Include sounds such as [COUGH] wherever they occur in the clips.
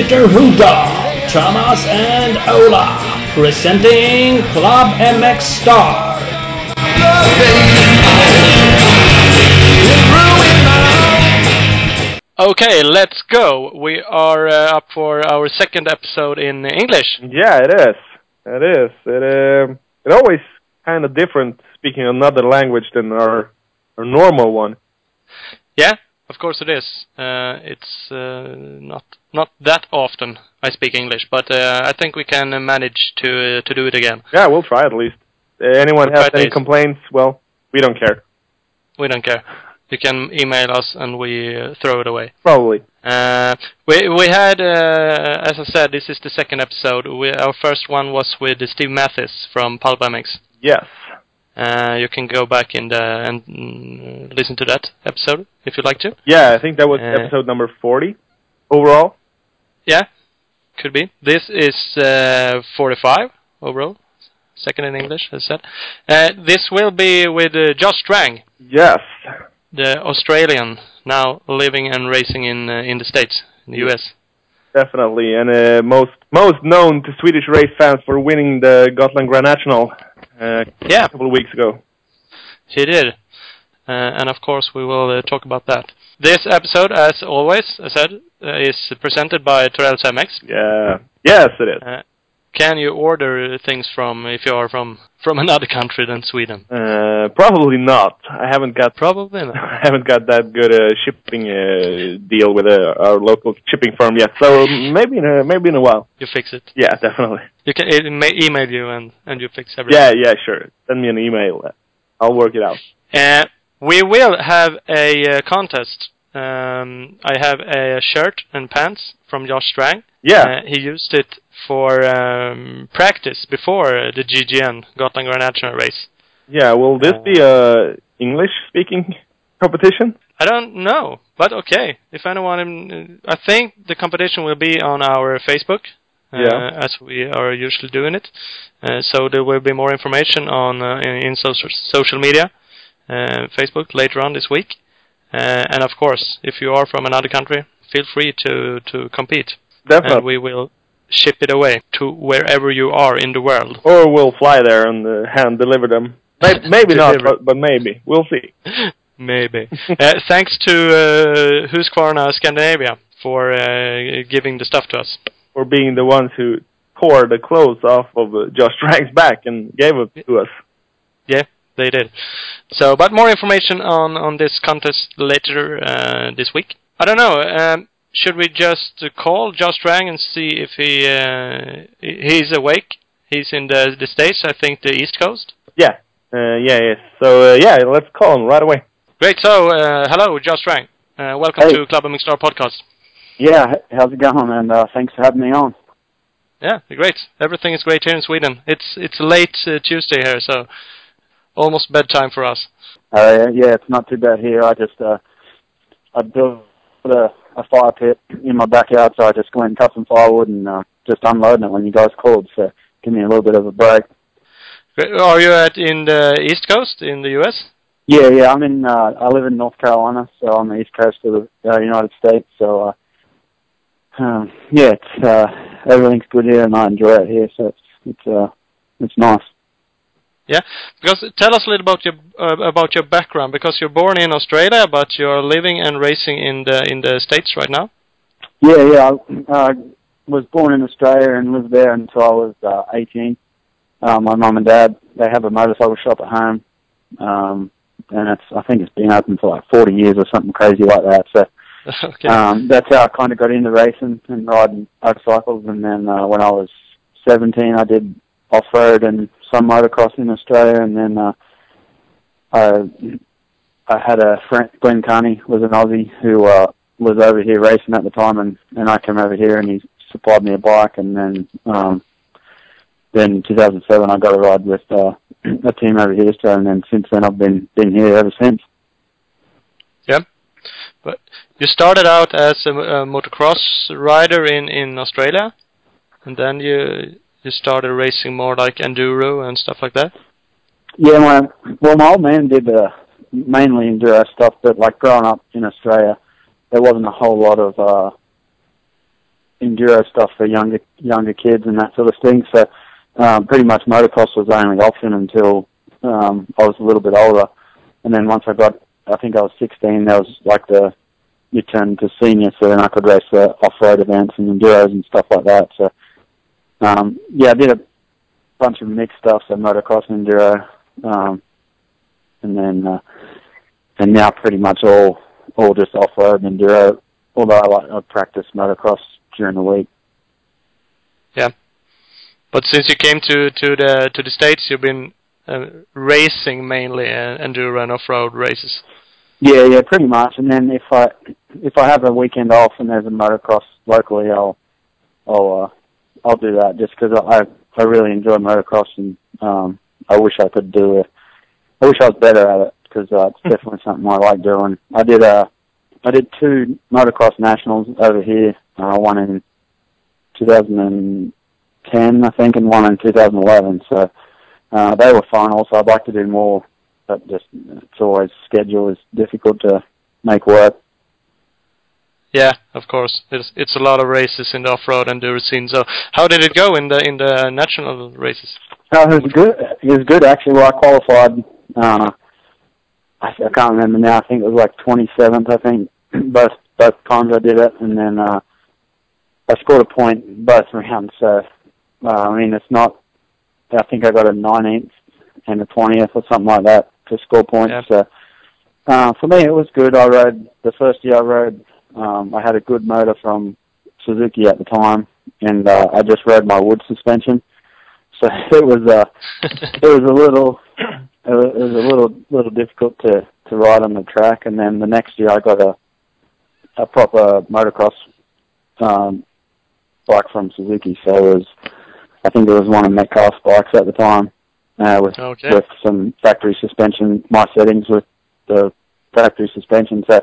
Peter Huda, Thomas and Ola, presenting Club MX Star. Okay, let's go. We are uh, up for our second episode in English. Yeah, it is. It is. It um, it always kind of different speaking another language than our our normal one. Yeah, of course it is. Uh, it's uh, not not that often I speak English, but uh, I think we can manage to uh, to do it again. Yeah, we'll try at least. Uh, anyone We'll has any complaints? Well, we don't care. We don't care. You can email us and we uh, throw it away. Probably. Uh, we we had, uh, as I said, this is the second episode. We, our first one was with Steve Matthes from Pulp MX. Yes. Uh, you can go back and mm, listen to that episode if you'd like to. Yeah, I think that was Uh, episode number forty overall. Yeah, could be. This is uh, 45 overall. Second in English, as said. Uh, this will be with uh, Josh Strang, Yes. the Australian, now living and racing in uh, in the States, in the US. Definitely, and uh, most most known to Swedish race fans for winning the Gotland Grand National uh, Yeah, a couple of weeks ago. she did. Uh, and of course, we will uh, talk about that. This episode, as always, I said, uh, is presented by Torrells MX. Yeah. Yes, it is. Uh, can you order things from if you are from from [LAUGHS] another country than Sweden? Uh, probably not. I haven't got Probably not. [LAUGHS] I haven't got that good a shipping uh, deal with uh, our local shipping firm yet. So maybe in a, maybe in a while. You fix it. Yeah, definitely. You can it may email you and and you fix everything. Yeah, yeah, sure. Send me an email. I'll work it out. Uh, we will have a uh, contest. Um, I have a shirt and pants from Josh Strang. Yeah. Uh, he used it for um, practice before the GGN Gotland Grand National race. Yeah. Will this Uh, be a English speaking competition? I don't know, but okay. If anyone, I think the competition will be on our Facebook, uh, Yeah. as we are usually doing it. Uh, so there will be more information on uh, in, in social social media, uh, Facebook later on this week. Uh, and of course, if you are from another country, feel free to to compete, and Definitely. we will ship it away to wherever you are in the world. or we'll fly there and uh, hand deliver them. Maybe, [LAUGHS] maybe not, but, but maybe. We'll see. [LAUGHS] Maybe. uh, thanks to uh, Husqvarna Scandinavia for uh, giving the stuff to us. For being the ones who tore the clothes off of uh, Josh Strang's back and gave it to us. Yeah, they did. So, but more information on on this contest later uh, this week. I don't know. Um, should we just call Josh Strang and see if he uh, he's awake? He's in the the states. I think the East Coast. Yeah. Uh, yeah, yeah. So, uh, yeah, let's call him right away. Great. So, uh, hello, Josh Strang. Uh, welcome Hey. to Club MX Star podcast. Yeah, how's it going? And uh, thanks for having me on. Yeah, great. Everything is great here in Sweden. It's it's late uh, Tuesday here, so almost bedtime for us. Uh, yeah, it's not too bad here. I just uh, I built a, a fire pit in my backyard, so I just went and cut some firewood and uh, just unloading it when you guys called. So give me a little bit of a break. Great. Are you at in the East Coast in the U.S.? Yeah, yeah. I'm in. Uh, I live in North Carolina, so on the east coast of the uh, United States. So, uh, um, yeah, it's uh, everything's good here, and I enjoy it here. So it's it's uh, it's nice. Yeah, because tell us a little about your uh, about your background. Because you're born in Australia, but you're living and racing in the in the states right now. Yeah, yeah. I uh, was born in Australia and lived there until I was uh, 18. Uh, my mum and dad they have a motorcycle shop at home, um, and it's I think it's been open for like 40 years or something crazy like that. So [LAUGHS] okay. um, that's how I kind of got into racing and riding motorcycles. And then uh, when I was 17, I did off road and some motocross in Australia, and then uh, I I had a friend, Glenn Kearney, was an Aussie who uh, was over here racing at the time, and and I came over here and he supplied me a bike, and then um, then in 2007 I got a ride with uh, [CLEARS THROAT] a team over here, so and then since then I've been been here ever since. Yep. But you started out as a, a motocross rider in in Australia, and then you you started racing more like enduro and stuff like that. Yeah, my well, my old man did uh, mainly enduro stuff, but like growing up in Australia, there wasn't a whole lot of uh, enduro stuff for younger younger kids and that sort of thing. So um, pretty much motocross was the only option until um, I was a little bit older. And then once I got, I think I was 16, that was like the you turn to senior, so then I could race the off-road events and enduros and stuff like that. So um, yeah, I did a bunch of mixed stuff, so motocross and enduro, um, and then uh, and now pretty much all all just off-road enduro. Although I like I practice motocross during the week. Yeah, but since you came to to the to the states, you've been uh, racing mainly uh, enduro and off-road races. Yeah, yeah, pretty much. And then if I if I have a weekend off and there's a motocross locally, I'll I'll uh, I'll do that just because I I really enjoy motocross and um, I wish I could do it. I wish I was better at it because uh, it's definitely something I like doing. I did uh I did two motocross nationals over here. Uh, one in 2010, I think, and one in 2011. So uh, they were fun. Also, I'd like to do more, but just it's always schedule is difficult to make work. Yeah, of course. It's it's a lot of races in the off-road and enduro scene. So, how did it go in the in the national races? Uh, it was good. It was good actually. Well, I qualified. Uh, I, I can't remember now. I think it was like 27th. I think [CLEARS THROAT] both both times I did it, and then uh, I scored a point both rounds. So uh, I mean, it's not. I think I got a 19th and a 20th or something like that to score points. Yeah. So uh, for me, it was good. I rode the first year I rode. Um, I had a good motor from Suzuki at the time, and uh, I just rode my wood suspension. So [LAUGHS] it was uh, [LAUGHS] it was a little it was, it was a little little difficult to to ride on the track. And then the next year, I got a a proper motocross um, bike from Suzuki. So it was I think it was one of Metcalfe's bikes at the time uh, with Okay. with some factory suspension. My settings with the factory suspension. So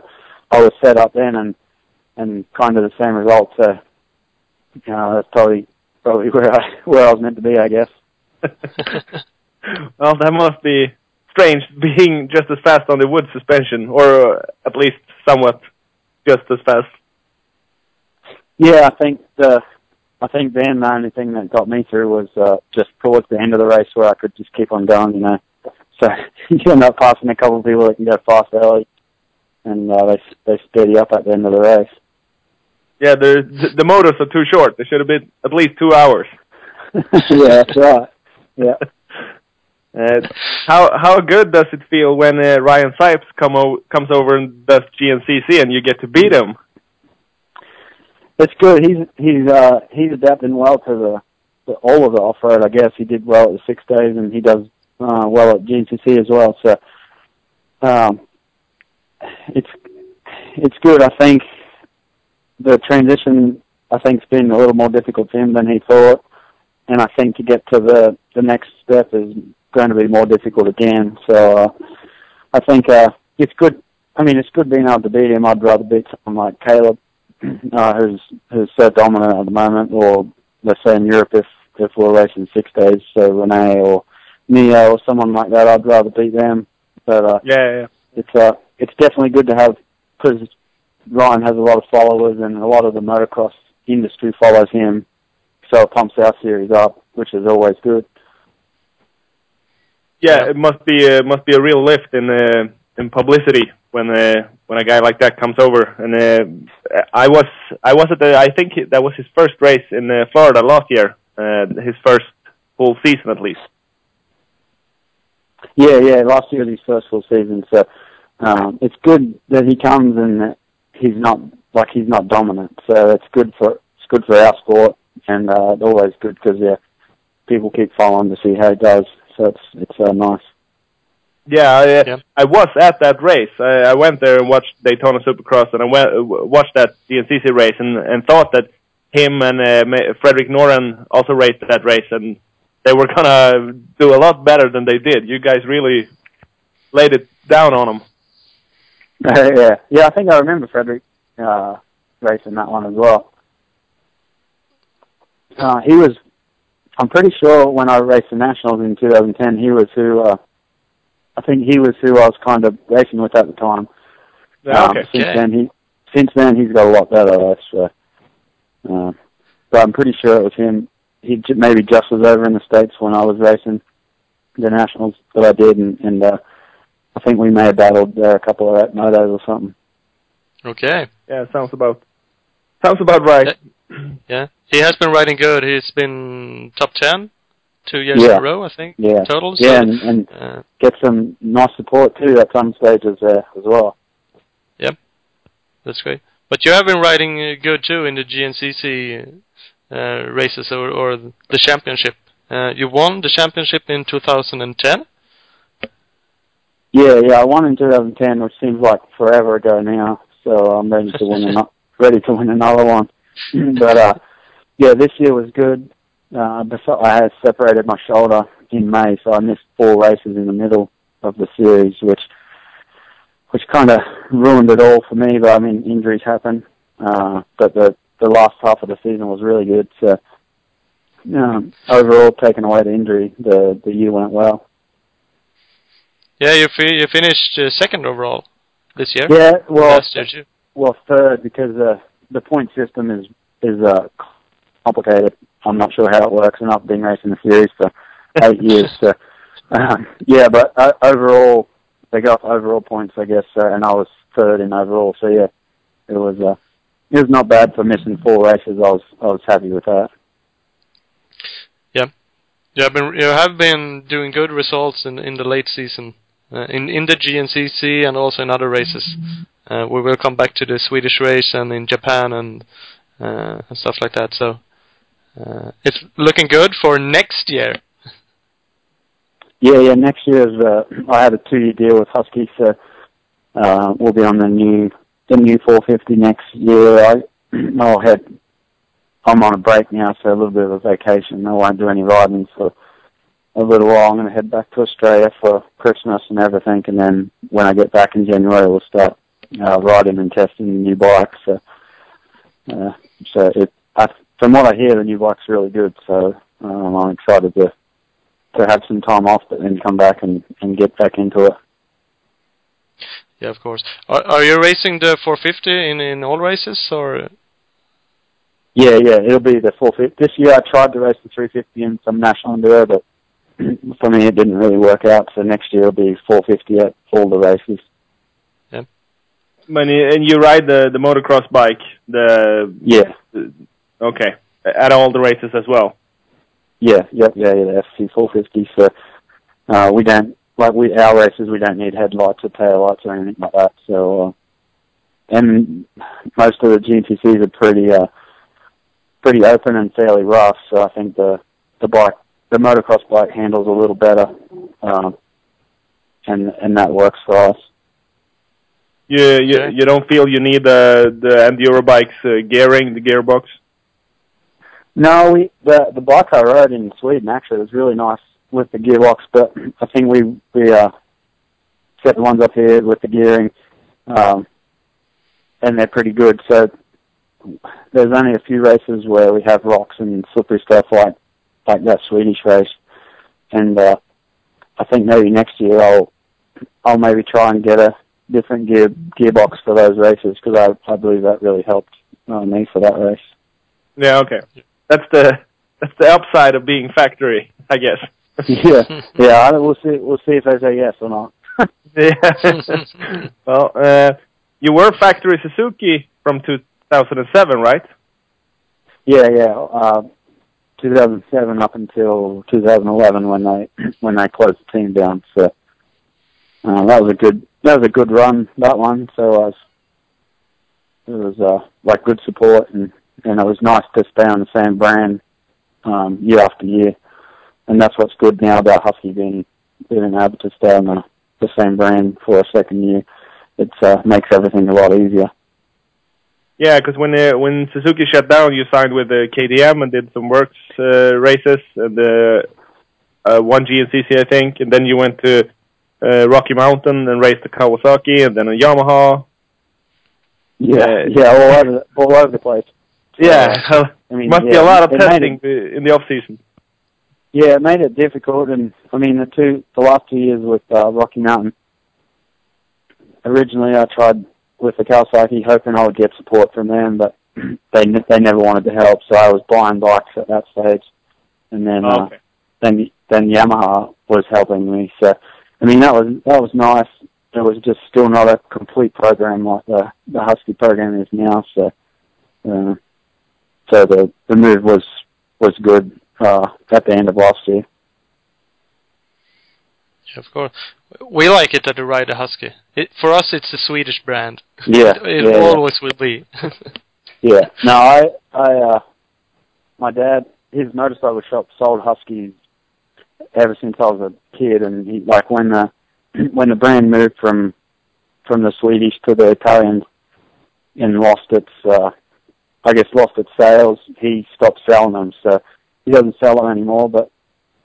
I was set up then and and kind of the same result. So you know, that's probably probably where I [LAUGHS] where I was meant to be, I guess. [LAUGHS] well, that must be strange being just as fast on the wood suspension, or uh, at least somewhat just as fast. Yeah, I think the I think then the only thing that got me through was uh, just towards the end of the race where I could just keep on going, you know. So [LAUGHS] you end up passing a couple of people that can go fast early, and uh, they they steady up at the end of the race. Yeah, the the- motors are too short. They should have been at least two hours. [LAUGHS] yeah, that's right. Yeah. [LAUGHS] Uh, how how good does it feel when uh, Ryan Sipes come o- comes over and does GNCC and you get to beat him? It's good. He's he's uh he's adapting well to the, the all of the off road. I guess he did well at the six days, and he does uh, well at GNCC as well. So, um, it's it's good. I think the transition I think's been a little more difficult for him than he thought, and I think to get to the the next step is going to be more difficult again. So, uh, I think uh, it's good. I mean, it's good being able to beat him. I'd rather beat someone like Kailub [CLEARS THROAT] uh, who's who's so dominant at the moment, or let's say in Europe if if we're racing six days, so Renee or Neo or someone like that, I'd rather beat them. But uh, Yeah, yeah. it's uh it's definitely good to have because Ryan has a lot of followers and a lot of the motocross industry follows him, so it pumps our series up, which is always good. Yeah, it must be a, must be a real lift in uh, in publicity when uh, when a guy like that comes over. And uh, I was I was at the I think that was his first race in uh, Florida last year, uh, his first full season at least. Yeah, yeah. Last year was his first full season, so um, it's good that he comes and that he's not like he's not dominant. So it's good for it's good for our sport, and uh, it's always good because yeah, people keep following to see how he does. So it's it's uh, nice. Yeah, I, uh, Yeah. I was at that race. I, I went there and watched Daytona Supercross, and I went uh, watched that GNCC race, and and thought that him and uh, Ma- Fredrik Norén also raced that race, and they were gonna do a lot better than they did. You guys really laid it down on them. [LAUGHS] yeah, yeah. I think I remember Fredrik uh, racing that one as well. Uh, he was. I'm pretty sure when I raced the nationals in 2010, he was who. Uh, I think he was who I was kind of racing with at the time. Um, okay. Since then, he since then he's got a lot better. Though, so uh, but I'm pretty sure it was him. He j- maybe just was over in the states when I was racing the nationals that I did, and, and uh, I think we may have battled there a couple of motos or something. Okay. Yeah, sounds about sounds about right. Yeah. He has been riding good. He's been top ten two years Yeah. in a row, I think, Yeah, total. So, yeah, and, and uh, get some nice support too at some stages there as well. Yep. That's great. But you have been riding uh, good too in the GNCC uh, races or, or the championship. Uh, you won the championship in 2010. Yeah, yeah, I won in 2010, which seems like forever ago now. So I'm ready to win ano- [LAUGHS] ready to win another one. [CLEARS THROAT] but uh, yeah, this year was good. Uh, I had separated my shoulder in May, so I missed four races in the middle of the series, which which kind of ruined it all for me. But I mean, injuries happen. Uh, but the the last half of the season was really good. So um, overall, taking away the injury, the the year went well. Yeah, you fi- you finished uh, second overall this year. Yeah, well, year. Well, third because uh, the point system is is uh, complicated. I'm not sure how it works, and I've been racing the series for eight [LAUGHS] years. So, um, yeah, but uh, overall, they got overall points, I guess, uh, and I was third in overall. So yeah, it was uh, it was not bad for missing four races. I was I was happy with that. Yeah, You have been you have been doing good results in in the late season, in in the GNCC and also in other races. Uh, we will come back to the Swedish race and in Japan and uh, and stuff like that. So uh, it's looking good for next year. Yeah, yeah. Next year is uh, I had a two year deal with Husky, so uh, we'll be on the new the new 450 next year. I [CLEARS THROAT] I'll head. I'm on a break now, so a little bit of a vacation. I won't do any riding for a little while. I'm going to head back to Australia for Christmas and everything, and then when I get back in January, we'll start uh, riding and testing the new bike. So, uh, so it, I, from what I hear, the new bike's really good. So um, I'm excited to to have some time off, but then come back and, and get back into it. Yeah, of course. Are, are you racing the 450 in in all races or? Yeah, yeah, it'll be the 450. This year I tried to race the 350 in some national enduro, but [CLEARS THROAT] for me it didn't really work out. So next year it'll be 450 at all the races. Yeah. you, and you ride the the motocross bike, the Yeah, okay at all the races as well. yeah, yep, yeah, yeah, the FC 450. So uh, we don't like we our races. We don't need headlights or tail lights or anything like that. So uh, and most of the GNCCs are pretty uh, pretty open and fairly rough. So I think the the bike, the motocross bike, handles a little better, um, and and that works for us. You you, you don't feel you need the the enduro bikes uh, gearing the gearbox. No, we the the bike I rode in Sweden actually was really nice with the gearbox, but I think we we uh set the ones up here with the gearing, um, and they're pretty good. So there's only a few races where we have rocks and slippery stuff like like that Swedish race, and uh, I think maybe next year I'll I'll maybe try and get a different gear gearbox for those races because I I believe that really helped uh, me for that race. Yeah, okay. That's the that's the upside of being factory, I guess. [LAUGHS] yeah, [LAUGHS] yeah. I, we'll see. We'll see if they say yes or not. [LAUGHS] yeah. well, uh, you were factory Suzuki from 2007, right? Yeah, yeah. Uh, 2007 up until 2011 when they [CLEARS THROAT] when they closed the team down. So uh, that was a good that was a good run that one. So I was, it was uh, like good support and and it was nice to stay on the same brand um, year after year. And that's what's good now about Husky being being able to stay on the, the same brand for a second year. It uh, makes everything a lot easier. Yeah, because when uh, when Suzuki shut down, you signed with uh, KTM and did some works uh, races and uh, uh, one GNCC, I think, and then you went to uh, Rocky Mountain and raced the Kawasaki, and then a Yamaha. Yeah, Uh, yeah, all over the, all over the place. Yeah, [LAUGHS] I mean, must be a lot of testing it- uh, in the off season. yeah, it made it difficult, and I mean the two, the last two years with uh, Rocky Mountain. Originally, I tried with the Kawasaki, hoping I would get support from them, but [CLEARS THROAT] they they never wanted to help, so I was buying bikes at that stage, and then Oh, uh, then then Yamaha was helping me. So I mean that was that was nice. It was just still not a complete program like the the Husky program is now. So uh, so the the move was was good uh, at the end of last year. Yeah, of course. We like it that you ride a Husky. It, for us, it's a Swedish brand. Yeah, [LAUGHS] it yeah, yeah. always will be. [LAUGHS] Yeah. No, I, I, uh, my dad, his motorcycle shop sold Huskies ever since I was a kid, and he, like when the, [CLEARS THROAT] when the brand moved from, from the Swedish to the Italian, and lost its, uh, I guess lost its sales, he stopped selling them. So he doesn't sell them anymore. But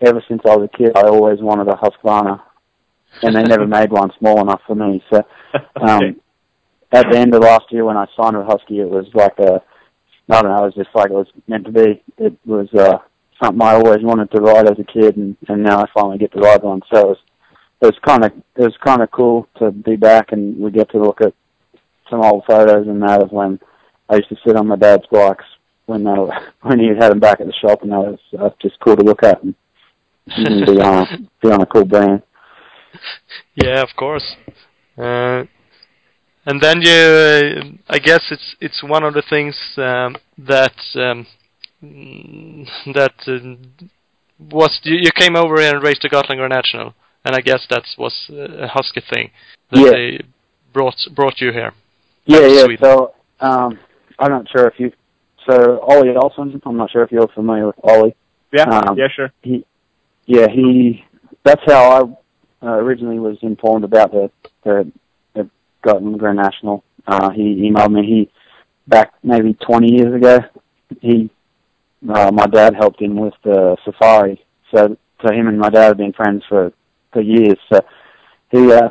ever since I was a kid, I always wanted a Husqvarna, and they never made one small enough for me. So [LAUGHS] um, Okay. at the end of last year when I signed with Husky, it was like a, I don't know, it was just like it was meant to be. It was uh, something I always wanted to ride as a kid, and, and now I finally get to ride one. So it was, it was kind of, it was kind of cool to be back, and we get to look at some old photos and that of when I used to sit on my dad's bikes when they were, [LAUGHS] when he had them back at the shop, and that was uh, just cool to look at and, and be on a, be on a cool brand. yeah, of course. Uh, and then you, uh, I guess it's it's one of the things um, that um, mm, that uh, was you, you came over here and raced the Gotland Grand National, and I guess that was a Husky thing that Yeah. they brought brought you here. Yeah, yeah. Sweden. So um, I'm not sure if you. So Ollie Olsen, I'm not sure if you're familiar with Ollie. Yeah, Um, yeah, sure. Yeah, he. That's how I uh, originally was informed about the the, the Gotland Grand National. Uh, he emailed me. He back maybe 20 years ago. He, uh, my dad helped him with the safari. So, so him and my dad have been friends for for years. So he uh,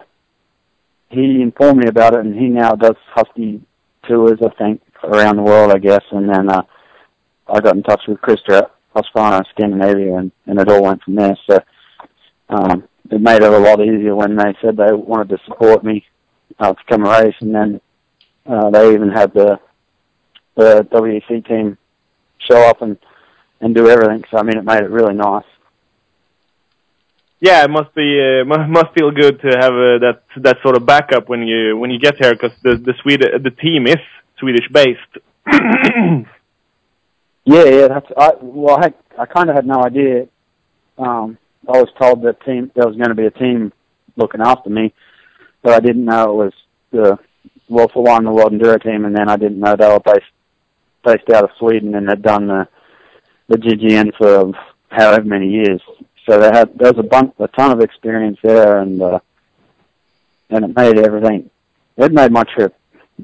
he informed me about it, and he now does Husky tours, I think, around the world, I guess. And then uh, I got in touch with at Husqvarna Scandinavia, and, and it all went from there. So um, it made it a lot easier when they said they wanted to support me uh, to come race, and then uh, they even had the the WEC team show up and and do everything. So I mean, it made it really nice. Yeah, it must be uh, [LAUGHS] mu- must feel good to have uh, that that sort of backup when you when you get here because the the Swede the team is Swedish based. [CLEARS THROAT] Yeah, yeah. That's I. Well, I I kind of had no idea. Um, I was told that team there was going to be a team looking after me, but I didn't know it was the well for one the World Enduro team, and then I didn't know they were based based out of Sweden and had done the the GGN for however many years. So they had there was a bunch a ton of experience there, and uh, and it made everything. It made my trip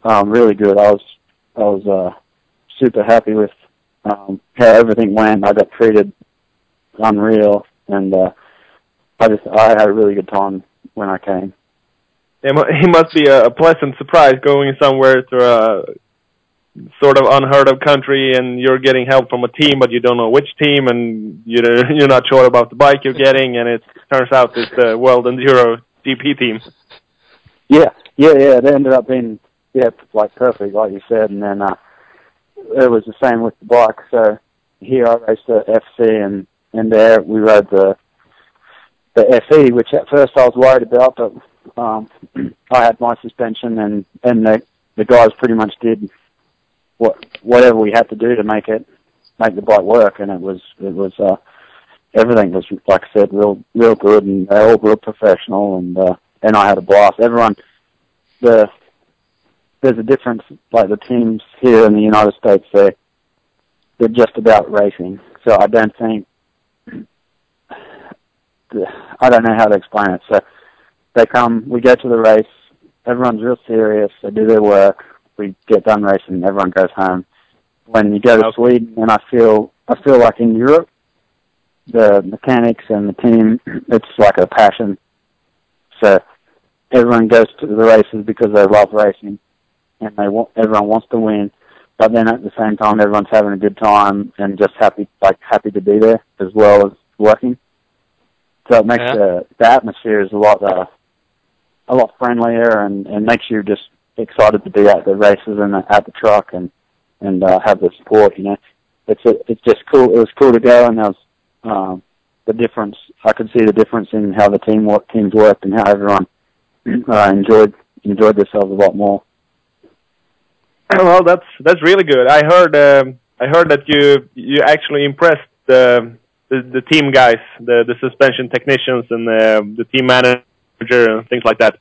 um, really good. I was I was uh, super happy with um, how everything went. I got treated unreal, and uh, I just I had a really good time when I came. It, [LAUGHS] must be a, pleasant surprise going somewhere to a sort of unheard of country and you're getting help from a team, but you don't know which team, and you're [LAUGHS] you're not sure about the bike you're getting, and it turns out it's the World Enduro GP team. Yeah, yeah, yeah. They ended up being yeah like perfect, like you said, and then uh, it was the same with the bike. So here I raced the FC, and and there we rode the the FE, which at first I was worried about, but um, [CLEARS THROAT] I had my suspension, and and the the guys pretty much did what whatever we had to do to make it make the bike work, and it was it was uh, everything was like I said, real real good, and they all real professional, and uh, and I had a blast. Everyone, the there's a difference. Like the teams here in the United States, they they're just about racing. So I don't think I don't know how to explain it. So they come, we go to the race. Everyone's real serious. They do their work. We get done racing. Everyone goes home. When you go to Okay. Sweden, and I feel I feel like in Europe, the mechanics and the team, it's like a passion. So everyone goes to the races because they love racing, and they want everyone wants to win. But then at the same time, everyone's having a good time and just happy, like happy to be there as well as working. So it makes Yeah. the the atmosphere is a lot uh, a lot friendlier and and makes you just excited to be at the races and at the truck and and uh, have the support. You know, it's a, it's just cool. It was cool to go, and there was um, the difference. I could see the difference in how the team work, teams worked and how everyone uh, enjoyed enjoyed themselves a lot more. [LAUGHS] Well, that's that's really good. I heard um, I heard that you you actually impressed the the, the team guys, the the suspension technicians and the the team manager and things like that.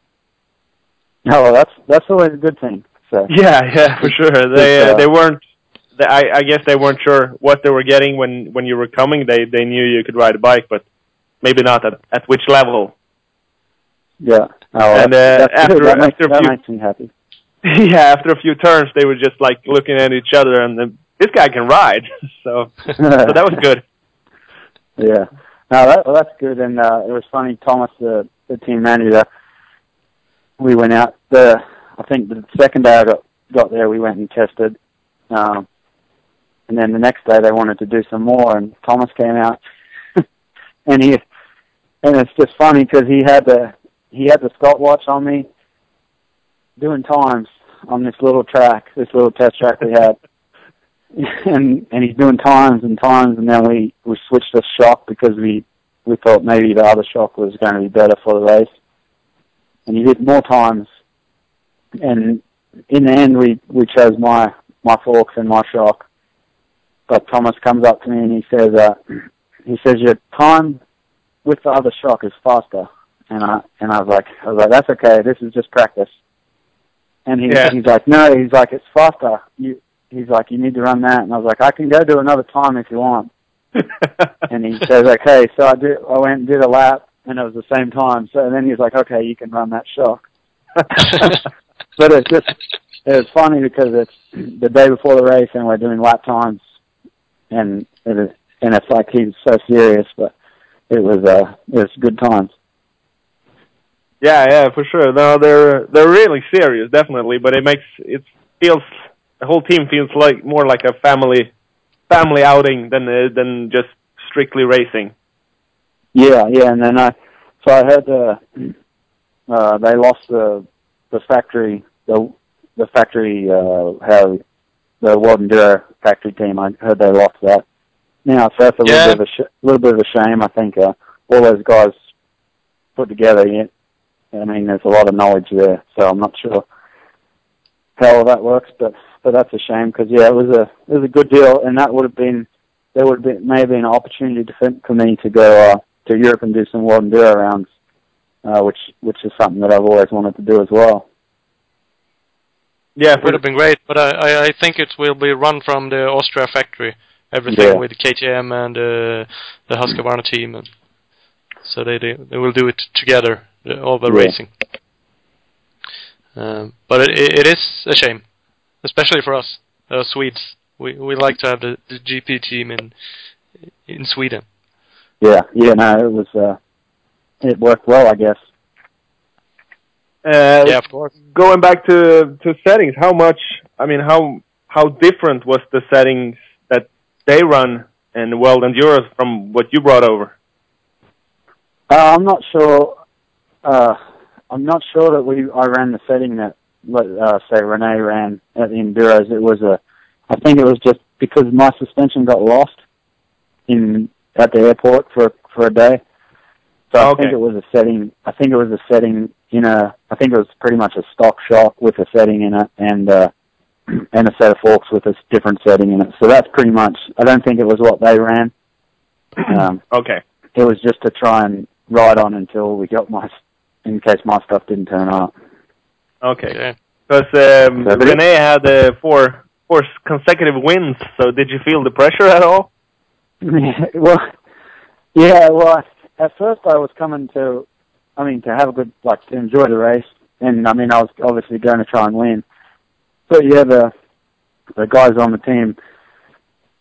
Oh, well, that's that's always a good thing. So [LAUGHS] Yeah, yeah, for sure. They uh, they weren't. They, I I guess they weren't sure what they were getting when when you were coming. They they knew you could ride a bike, but maybe not at at which level. yeah, oh, And, uh, that's after- that, makes, after a that makes me happy. [LAUGHS] yeah, after a few turns, they were just like looking at each other, and then, this guy can ride. [LAUGHS] so so that was good. [LAUGHS] Yeah. No, that, well, that's good. And uh, it was funny, Thomas, the, the team manager, we went out the, I think the second day I got, got there, we went and tested. Um, and then the next day they wanted to do some more and Thomas came out and he, and it's just funny because he had the, he had the stopwatch on me doing times on this little track, this little test track we had. [LAUGHS] and and he's doing times and times, and then we we switched the shock because we we thought maybe the other shock was going to be better for the race, and he did more times, and in the end we we chose my my forks and my shock, but Thomas comes up to me and he says uh [CLEARS THROAT] he says your time with the other shock is faster, and I and I was like I was like that's okay, this is just practice. And he, Yeah. he's like, no, he's like, it's faster. You, he's like, you need to run that. And I was like, I can go do another time if you want. [LAUGHS] And he says, okay. So I did. I went and did a lap, and it was the same time. So then he's like, okay, you can run that shock. [LAUGHS] But it's just it was funny because it's the day before the race, and we're doing lap times, and it is, and it's like he's so serious, but it was uh it was good times. Yeah, yeah, for sure. No, they're they're really serious, definitely. But it makes it feels the whole team feels like more like a family family outing than uh, than just strictly racing. Yeah, yeah, and then I so I heard uh, uh they lost the the factory the the factory uh how the World Enduro factory team. I heard they lost that. Now, so that's a Yeah. little bit of a sh- little bit of a shame. I think uh, all those guys put together. Yeah, I mean, there's a lot of knowledge there, so I'm not sure how all that works, but but that's a shame because yeah, it was a it was a good deal, and that would have been there would have been may have been an opportunity for me to go uh, to Europe and do some World Enduro rounds, uh, which which is something that I've always wanted to do as well. Yeah, It would have been great, but I, I, I think it will be run from the Austria factory. Everything Yeah. with KTM and uh, the Husqvarna team, and so they they, they will do it together, uh, all the Yeah. racing. Um, but it, it is a shame, especially for us uh, Swedes. We we like to have the, the GP team in in Sweden. Yeah, yeah, no, it was uh, it worked well, I guess. Uh, yeah, of course. Going back to to settings, how much? I mean, how how different was the settings that they run in World Endurance from what you brought over? Uh, I'm not sure. Uh, I'm not sure that we I ran the setting that uh, say Renee ran at the Enduros. It was a, I think it was just because my suspension got lost in at the airport for for a day. So I Okay. think it was a setting. I think it was a setting in a. I think it was pretty much a stock shock with a setting in it and uh, [CLEARS THROAT] and a set of forks with a different setting in it. So that's pretty much. I don't think it was what they ran. [CLEARS THROAT] Um, Okay. it was just to try and ride on until we got my, in case my stuff didn't turn up. Okay. Okay. Because um, So Renee had uh, four four consecutive wins. So did you feel the pressure at all? [LAUGHS] well, yeah. Well, at first I was coming to, I mean, to have a good, like, to enjoy the race, and I mean, I was obviously going to try and win. But yeah, the the guys on the team.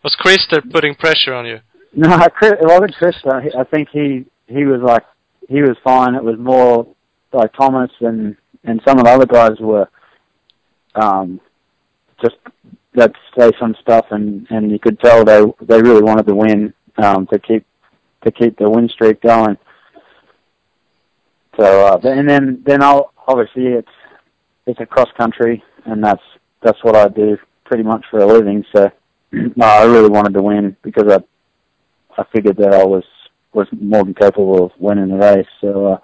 Was Christer putting pressure on you? No, Chris, it wasn't Chris. I think he he was like he was fine. It was more like Thomas and and some of the other guys were um just that say some stuff and and you could tell they they really wanted to win um to keep to keep the win streak going. So uh, and then then I'll obviously it's it's a cross country and that's that's what I do pretty much for a living. So no, [CLEARS THROAT] I really wanted to win because I I figured that I was was more than capable of winning the race. So uh,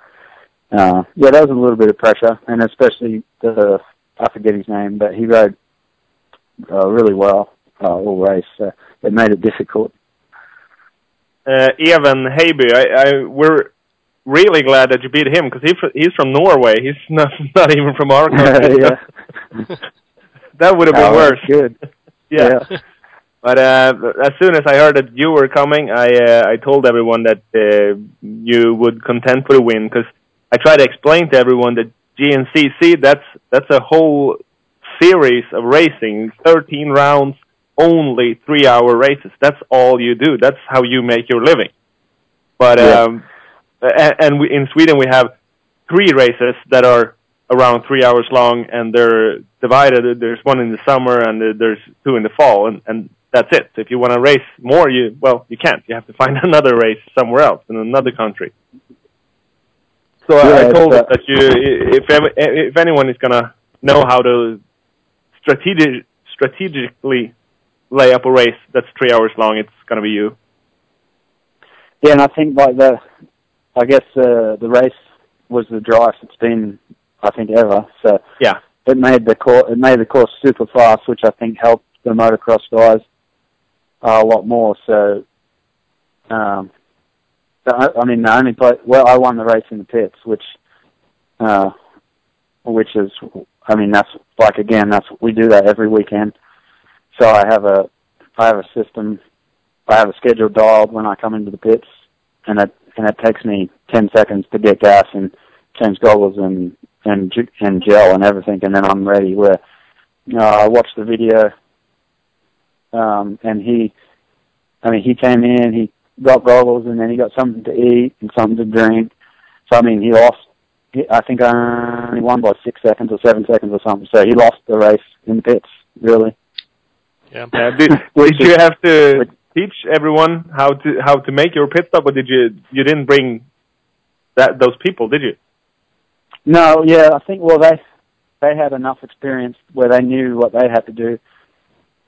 uh, yeah, that was a little bit of pressure, and especially the I forget his name, but he rode uh, really well uh, all race. So it made it difficult. Uh, Even Heibye, I, I we're really glad that you beat him because he, he's from Norway. He's [LAUGHS] not not even from our [LAUGHS] country. [LAUGHS] that would have been Oh, worse. Good. yeah. yeah. But uh, as soon as I heard that you were coming, I uh, I told everyone that uh, you would contend for the win because I try to explain to everyone that GNCC that's that's a whole series of racing, thirteen rounds, only three hour races. That's all you do. That's how you make your living. But Yeah. um, and, and we, in Sweden we have three races that are around three hours long, and they're divided. There's one in the summer, and there's two in the fall, and, and that's it. So if you want to race more, you well, you can't. You have to find [LAUGHS] another race somewhere else in another country. So I- Yeah, I told that you, if if anyone is gonna know how to strategic strategically lay up a race that's three hours long, it's gonna be you. Yeah, and I think like the, I guess uh, the race was the driest it's been, I think ever. So Yeah. it made the course it made the course super fast, which I think helped the motocross guys uh, a lot more. So, um, I mean, the only play, well, I won the race in the pits, which, uh, which is, I mean, that's like again, that's we do that every weekend. So I have a, I have a system, I have a schedule dialed when I come into the pits, and it and it takes me ten seconds to get gas and change goggles and and and gel and everything, and then I'm ready. Where uh, I watched the video, um, and he, I mean, he came in, he got goggles, and then he got something to eat and something to drink. So I mean, he lost. I think I only won by six seconds or seven seconds or something. So he lost the race in the pits, really. Yeah. Uh, did, [LAUGHS] did you have to teach everyone how to how to make your pit stop, or did you you didn't bring that those people, did you? No, yeah, I think well they they had enough experience where they knew what they had to do.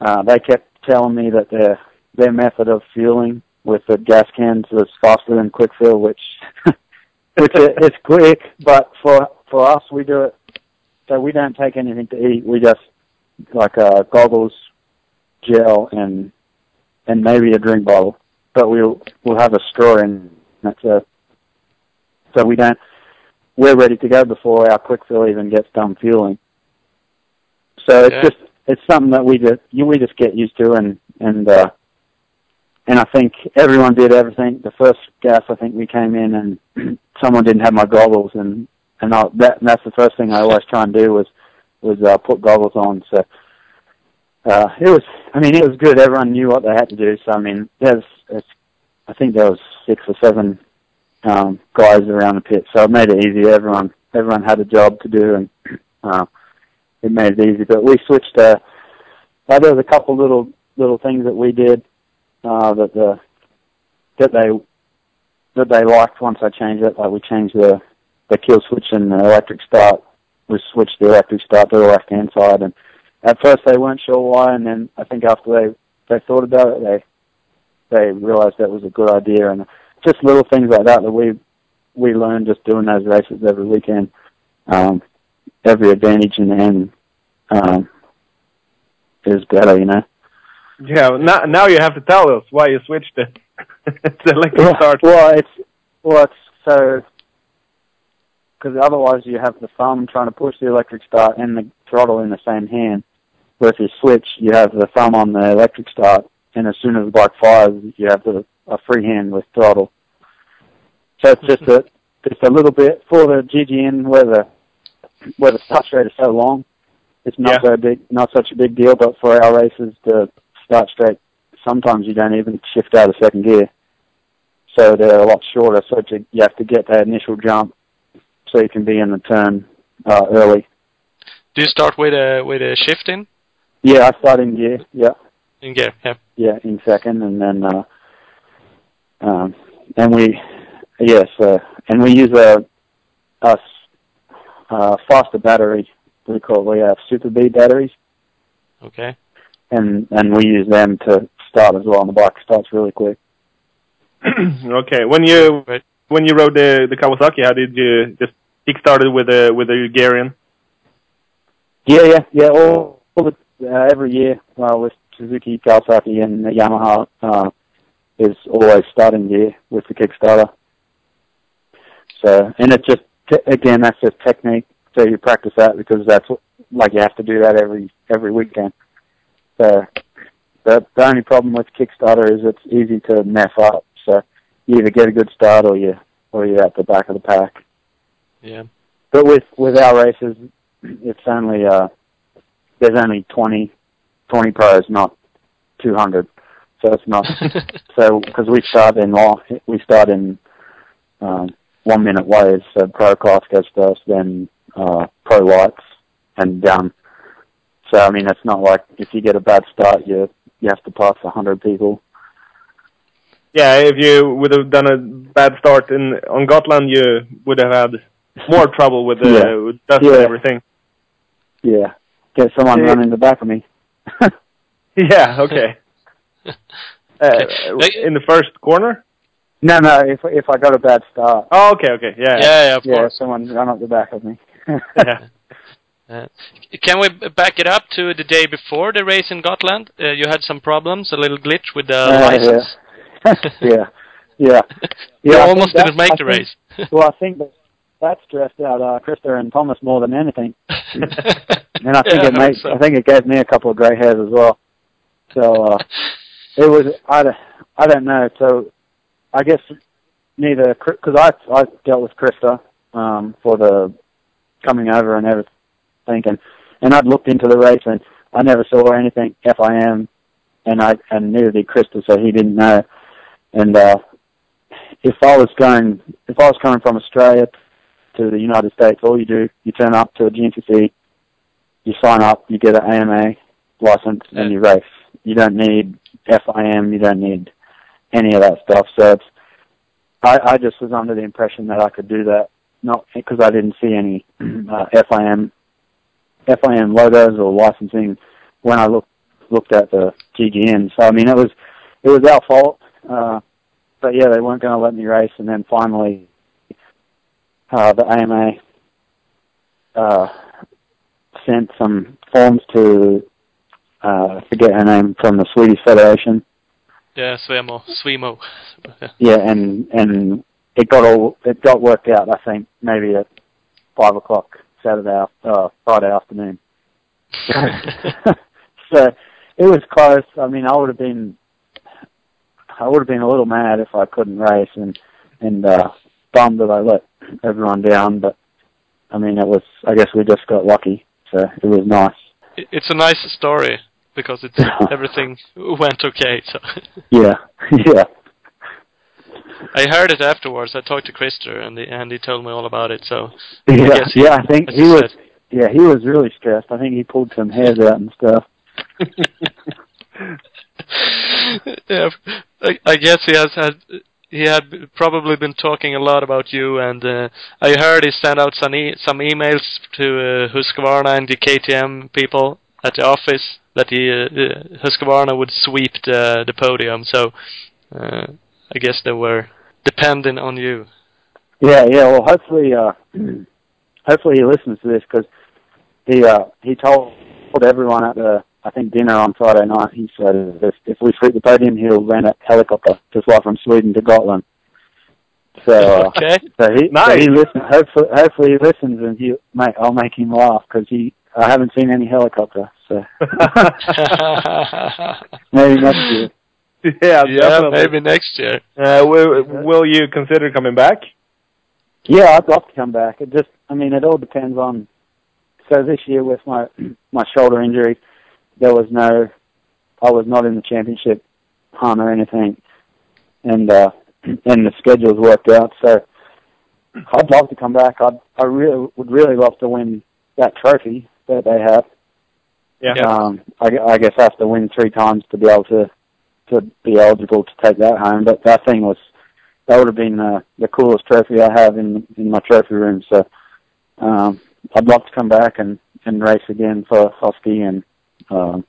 Uh, they kept telling me that their their method of fueling with the gas cans was faster than quick fill, which [LAUGHS] which it, it's quick, but for for us we do it so we don't take anything to eat. We just like uh, goggles, gel, and and maybe a drink bottle, but we'll we'll have a straw in. That's it. So we don't we're ready to go before our quick fill even gets done fueling. So it's Yeah. just it's something that we just you we just get used to and and uh and I think everyone did everything. The first gas I think we came in and [CLEARS THROAT] someone didn't have my goggles and and I, that and that's the first thing I always try and do was was uh, put goggles on. So uh it was I mean it was good. Everyone knew what they had to do. So I mean there's it's I think there was six or seven um, guys around the pit, so it made it easy. Everyone everyone had a job to do, and [CLEARS THROAT] uh, it made it easy. But we switched. Uh, uh, there was a couple little little things that we did uh, that the that they that they liked once I changed it. Like we changed the the kill switch and the electric start. We switched the electric start to the left hand side, and at first they weren't sure why, and then I think after they they thought about it, they they realized that was a good idea, and just little things like that that we we learn just doing those races every weekend. Um, every advantage in the end um, is better, you know. Yeah. Now now you have to tell us why you switched it. it's electric Well, start. well, it's well, it's so because otherwise you have the thumb trying to push the electric start and the throttle in the same hand. Where if you switch, you have the thumb on the electric start, and as soon as the bike fires, you have the a free hand with throttle. So it's just a just a little bit for the GGN where the where the start straight is so long. It's not Yeah. so big, not such a big deal. But for our races, the start straight, sometimes you don't even shift out of second gear so they're a lot shorter. So to, you have to get that initial jump so you can be in the turn uh, early. Do you start with a with a shift in Yeah, I start in gear. Yeah, in gear? Yeah. yeah, in second, and then uh, um, and we yes, uh, and we use a, a, uh, faster battery. We call we have Super B batteries. Okay. And and we use them to start as well. And the bike starts really quick. [CLEARS THROAT] okay, when you when you rode the the Kawasaki, how did you just kick started with the with the Hungarian? Yeah, yeah, yeah. All, all the, uh, every year uh, with Suzuki, Kawasaki, and Yamaha uh, is always starting gear with the Kickstarter. So, and it's just again that's just technique. So you practice that because that's what, like you have to do that every every weekend. So the the only problem with Kickstarter is it's easy to mess up. So you either get a good start or you or you're at the back of the pack. Yeah. But with with our races, it's only uh, there's only 20, 20 pros, not two hundred. So it's not [LAUGHS] so because we start in we start in um, one minute waves. So pro class goes first, then uh, pro lights, and down. So I mean, it's not like if you get a bad start, you you have to pass a hundred people. Yeah, if you would have done a bad start in on Gotland, you would have had more trouble with the Yeah. with dust Yeah. and everything. Yeah, get someone Yeah. running the back of me. [LAUGHS] Yeah, okay. [LAUGHS] Uh, in the first corner? no, no, if if I got a bad start, Oh, okay, okay, yeah, Yeah, yeah, of yeah, course. someone run up the back of me. [LAUGHS] yeah. Uh, can we back it up to the day before the race in Gotland? Uh, you had some problems, a little glitch with the Uh, license. [LAUGHS] yeah, yeah. [LAUGHS] You Yeah, I almost didn't make I the think- race. Well, I think that that stressed out uh, Krister and Thomas more than anything, [LAUGHS] and I think Yeah, it made so. I think it gave me a couple of grey hairs as well. So uh, it was I don't- I don't know. So I guess neither because I I dealt with Krister um, for the coming over and everything, and and I'd looked into the race and I never saw anything FIM, and I and neither did Krister, so he didn't know. And uh, if I was going, if I was coming from Australia to the United States, all you do, you turn up to a GNCC, you sign up, you get an AMA license, and you race. You don't need FIM, you don't need any of that stuff. So it's, I, I just was under the impression that I could do that, not because I didn't see any uh, FIM, FIM logos or licensing when I looked looked at the GGN. So I mean, it was it was our fault. Uh, but yeah, they weren't going to let me race, and then finally, uh, the AMA uh, sent some forms to uh, I forget her name from the Swedish Federation. yeah, Svemo, Svemo. [LAUGHS] Yeah, and and it got all it got worked out. I think maybe at five o'clock Saturday, af- uh, Friday afternoon. [LAUGHS] [LAUGHS] so it was close. I mean, I would have been, I would have been a little mad if I couldn't race, and and uh, bummed that I let everyone down. But I mean, it was. I guess we just got lucky, so it was nice. It's a nice story because it's [LAUGHS] everything went okay. So Yeah, yeah, I heard it afterwards. I talked to Krister and he, and he told me all about it. So yeah, guess he- yeah. I think he was. said. Yeah, he was really stressed. I think he pulled some hairs out and stuff. [LAUGHS] yeah, I, I guess he has had he had probably been talking a lot about you, and uh, I heard he sent out some e- some emails to uh, Husqvarna and the KTM people at the office that the uh, uh, Husqvarna would sweep the the podium. So uh, I guess they were depending on you. Yeah, yeah. Well, hopefully, uh, [CLEARS THROAT] hopefully he listens to this because he uh, he told everyone at the I think dinner on Friday night. He said if, if we sweep the podium, he'll rent a helicopter to fly from Sweden to Gotland. So, uh, [LAUGHS] Okay. so he so Nice. he listens. Hopefully, hopefully he listens, and he make I'll make him laugh because he I haven't seen any helicopter. So [LAUGHS] [LAUGHS] maybe next year. [LAUGHS] yeah, yeah, definitely. maybe next year. Uh, will, will you consider coming back? Yeah, I'd love to come back. It just, I mean, it all depends on. So this year with my [CLEARS THROAT] my shoulder injury, there was no, I was not in the championship hunt or anything, and uh, [CLEARS THROAT] and the schedules worked out. So I'd love to come back. I'd I really would really love to win that trophy that they have. Yeah. Um, I, I guess I have to win three times to be able to to be eligible to take that home. But that thing was that would have been uh, the coolest trophy I have in in my trophy room. So um, I'd love to come back and and race again for Husky and um,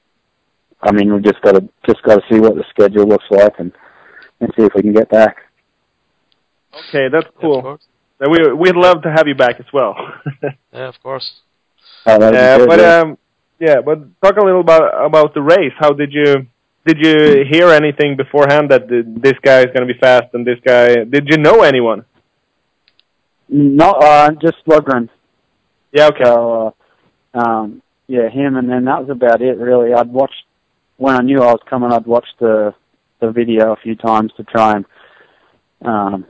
I mean, we just got to just got to see what the schedule looks like and and see if we can get back. Okay, that's cool. course. Uh, We we'd love to have you back as well. [LAUGHS] Yeah, of course. Oh, that'd be Uh, good, but yeah. um, yeah, but talk a little about about the race. How did you did you hear anything beforehand that this guy is going to be fast and this guy? Did you know anyone? no, uh, just Logren. Yeah, okay. So, uh, um, yeah, him, and then that was about it. Really, I'd watched when I knew I was coming. I'd watched the the video a few times to try and um,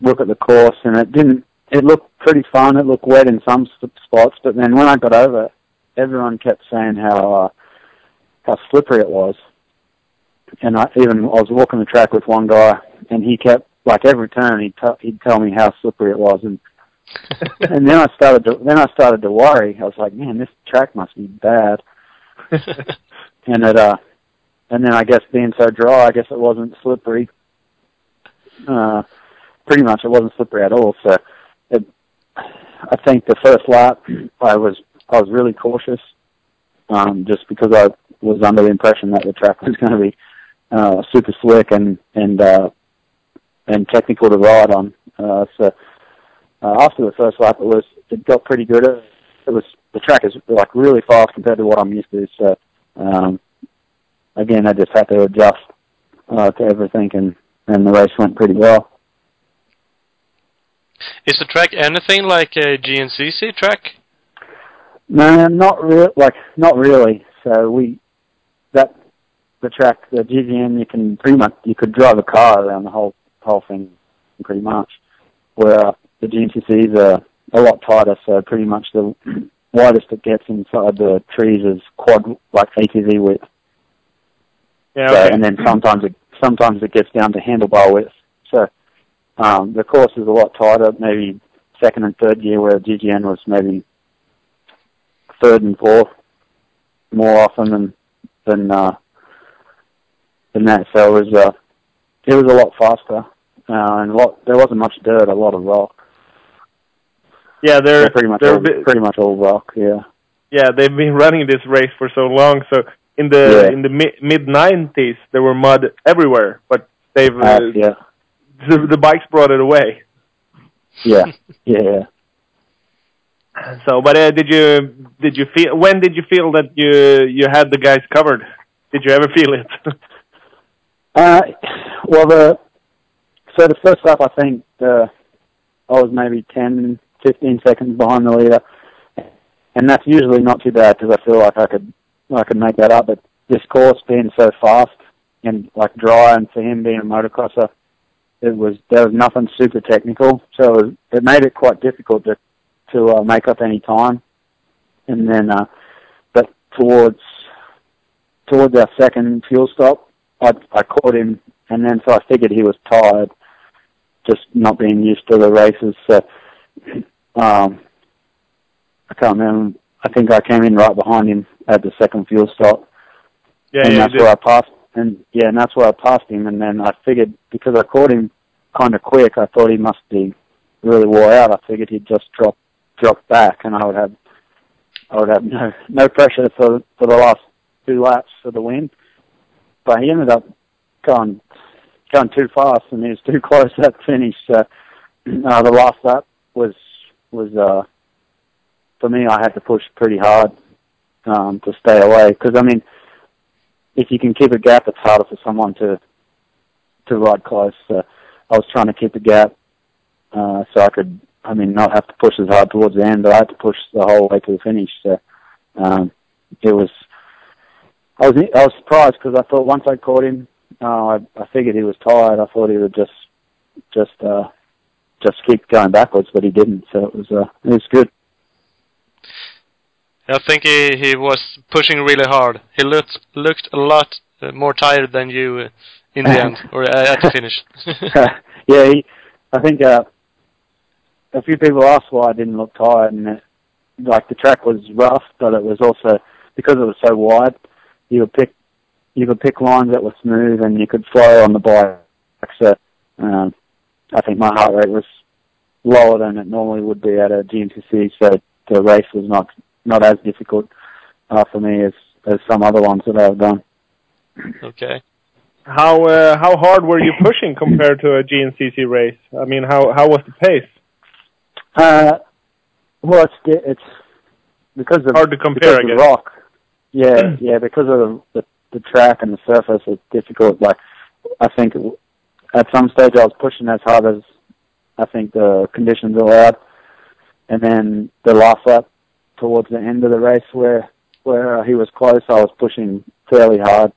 look at the course, and it didn't. It looked pretty fun. It looked wet in some spots, but then when I got over, everyone kept saying how uh, how slippery it was. And I even I was walking the track with one guy, and he kept like every turn he'd t- he'd tell me how slippery it was, and [LAUGHS] and then I started to then I started to worry. I was like, man, this track must be bad. [LAUGHS] And it uh and then I guess being so dry, I guess it wasn't slippery. Uh pretty much it wasn't slippery at all. So it I think the first lap I was I was really cautious. Um just because I was under the impression that the track was gonna be uh super slick and and uh and technical to ride on. Uh so uh, after the first lap, it was it got pretty good. It, it was the track is like really fast compared to what I'm used to. So um, again, I just had to adjust uh, to everything, and and the race went pretty well. Is the track anything like a GNCC track? No, not real. Like not really. So we that the track, the GGN, you can pretty much you could drive a car around the whole whole thing, pretty much. Where uh, the GNCCs are a lot tighter, so pretty much the widest it gets inside the trees is quad like ATV width. Yeah, So, and then sometimes it sometimes it gets down to handlebar width. So um, the course is a lot tighter, maybe second and third year where GGN was maybe third and fourth more often than than uh, than that. So it was uh, it was a lot faster, uh, and a lot there wasn't much dirt, a lot of rock. yeah, they're, they're pretty much they're all, bit, pretty much all rock. Yeah. Yeah, they've been running this race for so long. So in the Yeah. in the mi- mid '90s, there were mud everywhere, but they've uh, yeah. the, the bikes brought it away. Yeah. [LAUGHS] Yeah. Yeah. So, but uh, did you did you feel when did you feel that you you had the guys covered? Did you ever feel it? [LAUGHS] Uh, well, the so the first lap, I think uh, I was maybe 10, 15 seconds behind the leader, and that's usually not too bad because I feel like I could I could make that up. But this course being so fast and like dry, and for him being a motocrosser, it was there was nothing super technical, so it, was, it made it quite difficult to to uh, make up any time. And then, uh, but towards towards our second fuel stop, I I caught him, and then so I figured he was tired, just not being used to the races. So um, I can't remember. I think I came in right behind him at the second fuel stop, yeah, and yeah, that's where I passed. And yeah, and that's where I passed him. And then I figured because I caught him kind of quick, I thought he must be really wore out. I figured he'd just drop drop back, and I would have I would have no no pressure for for the last two laps for the win. But he ended up going going too fast, and he was too close at the finish. So uh, the last lap was was uh, for me. I had to push pretty hard um, to stay away because I mean, if you can keep a gap, it's harder for someone to to ride close. So I was trying to keep a gap uh, so I could, I mean, not have to push as hard towards the end, but I had to push the whole way to the finish. So um, it was. I was I was surprised because I thought once I caught him, uh, I, I figured he was tired. I thought he would just just uh, just keep going backwards, but he didn't. So it was uh, it was good. I think he he was pushing really hard. He looked looked a lot uh, more tired than you uh, in the end, or uh, at the finish. [LAUGHS] [LAUGHS] yeah, he, I think uh, a few people asked why I didn't look tired, and it, like the track was rough, but it was also because it was so wide. You could pick you could pick lines that were smooth, and you could flow on the bike. So um, I think my heart rate was lower than it normally would be at a GNCC, so the race was not not as difficult uh, for me as as some other ones that I've done. Okay. How uh, how hard were you pushing compared to a GNCC race? I mean, how how was the pace? Uh, well, it's it's because of Hard to compare, because I of guess. rock. Yeah, yeah, because of the, the track and the surface, it's difficult. Like I think at some stage I was pushing as hard as I think the conditions allowed, and then the last lap towards the end of the race where where he was close, I was pushing fairly hard,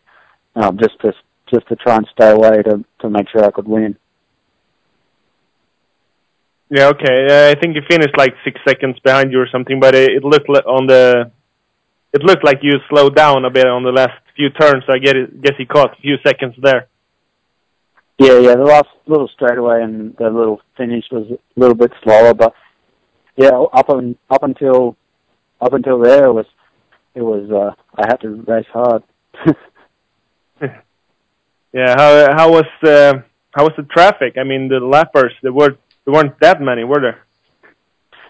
um, just to just to try and stay away to to make sure I could win. Yeah, okay. Uh, I think you finished like six seconds behind you or something, but it, it looked on the it looked like you slowed down a bit on the last few turns. So I get it, guess he caught a few seconds there. Yeah, yeah. The last little straightaway and the little finish was a little bit slower, but yeah, up and up until up until there it was it was uh I had to race hard. [LAUGHS] Yeah. How how was the how was the traffic? I mean, the lappers there were there weren't that many, were there?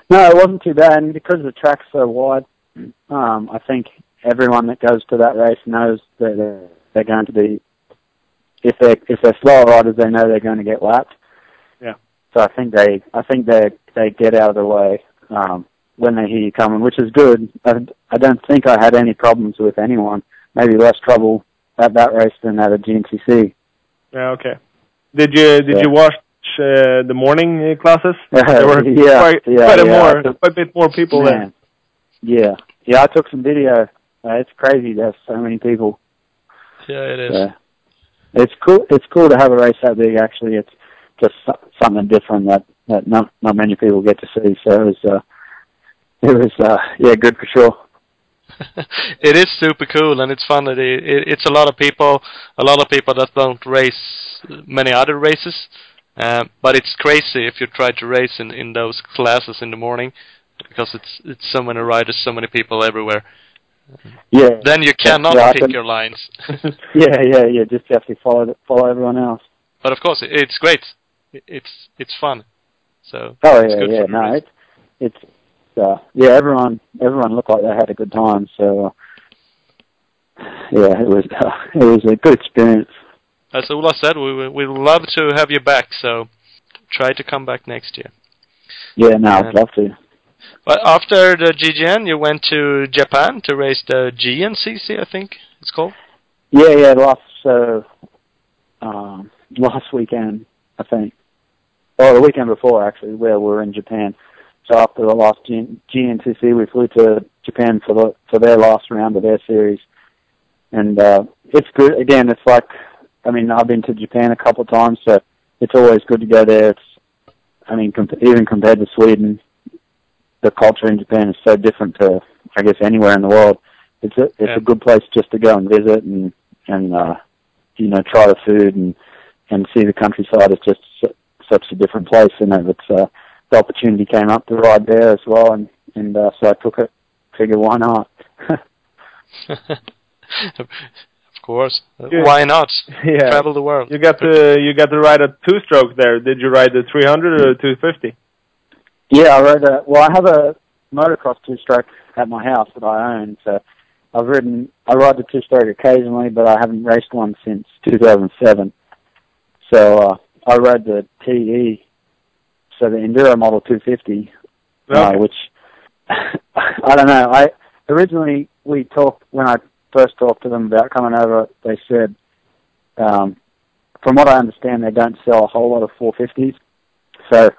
no, it wasn't too bad, and because the track's so wide, um, I think everyone that goes to that race knows that they're, they're going to be if they if they're slower riders, they know they're going to get lapped. Yeah. So I think they I think they they get out of the way um, when they hear you coming, which is good. I, I don't think I had any problems with anyone. Maybe less trouble at that race than at a GNCC. Yeah. Okay. Did you did Yeah. you watch uh, the morning uh, classes? [LAUGHS] There were yeah, quite yeah, quite a yeah, more quite a bit more people there. Yeah, yeah. I took some video. Uh, it's crazy. There's so many people. Yeah, it is. Yeah. It's cool. It's cool to have a race that big. Actually, it's just something different that that not not many people get to see. So it was, uh, it was, uh, yeah, good for sure. [LAUGHS] it is super cool and it's fun that it, it, it's a lot of people a lot of people that don't race many other races um, but it's crazy if you try to race in, in those classes in the morning because it's it's so many riders so many people everywhere Yeah. then you cannot Yeah, pick your lines [LAUGHS] Yeah, yeah, yeah. Just have to follow follow everyone else. but of course it's great it's it's fun so Oh it's yeah, yeah. No, it's it's uh, yeah. Everyone everyone looked like they had a good time. So uh, yeah, it was [LAUGHS] it was a good experience. as Ola said we we we'd love to have you back so try to come back next year Yeah, no. I'd love to. But after the GGN, you went to Japan to race the GNCC, I think it's called. Yeah, yeah. Last uh, um, last weekend, I think, or the weekend before actually, where we were in Japan. So after the last G- GNCC, we flew to Japan for the for their last round of their series, and uh, it's good. Again, it's like, I mean, I've been to Japan a couple of times, so it's always good to go there. It's, I mean, comp- even compared to Sweden, the culture in Japan is so different to, I guess, anywhere in the world. It's a it's Yeah. a good place just to go and visit and and uh, you know try the food and and see the countryside. It's just su- such a different place, and you know, it's uh, the opportunity came up to ride there as well, and and uh, so I took it. Figure why not? [LAUGHS] of course. Yeah. Why not? Yeah. Travel the world. You got to you got to ride a two stroke there. Did you ride the 300 or the 250? Yeah, I rode a. Well, I have a motocross two-stroke at my house that I own. So I've ridden. I ride the two-stroke occasionally, but I haven't raced one since 2007. So uh, I rode the TE, so the Enduro Model 250, uh, which [LAUGHS] I don't know. I originally we talked when I first talked to them about coming over. They said, um, from what I understand, they don't sell a whole lot of 450s. So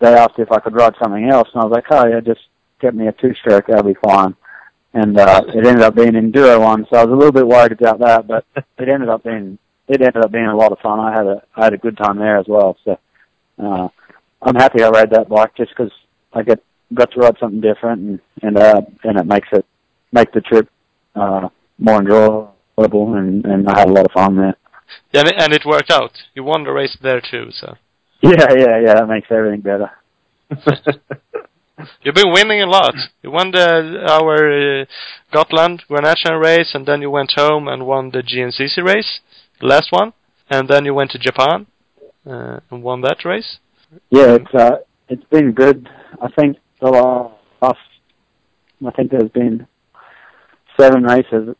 they asked if I could ride something else, and I was like, oh yeah, just get me a two-stroke, that'll be fine. And uh, it ended up being an enduro one, so I was a little bit worried about that, but [LAUGHS] it ended up being it ended up being a lot of fun. I had a I had a good time there as well. So uh, I'm happy I rode that bike just because I get got to ride something different, and and uh, and it makes it make the trip uh, more enjoyable, and and I had a lot of fun there. Yeah, and it, and it worked out. You won the race there too, so. Yeah, yeah, yeah. That makes everything better. [LAUGHS] You've been winning a lot. You won the our uh, Gotland Grand National race, and then you went home and won the GNCC race, the last one, and then you went to Japan uh, and won that race. Yeah, it's uh, it's been good. I think the last, I think there's been seven races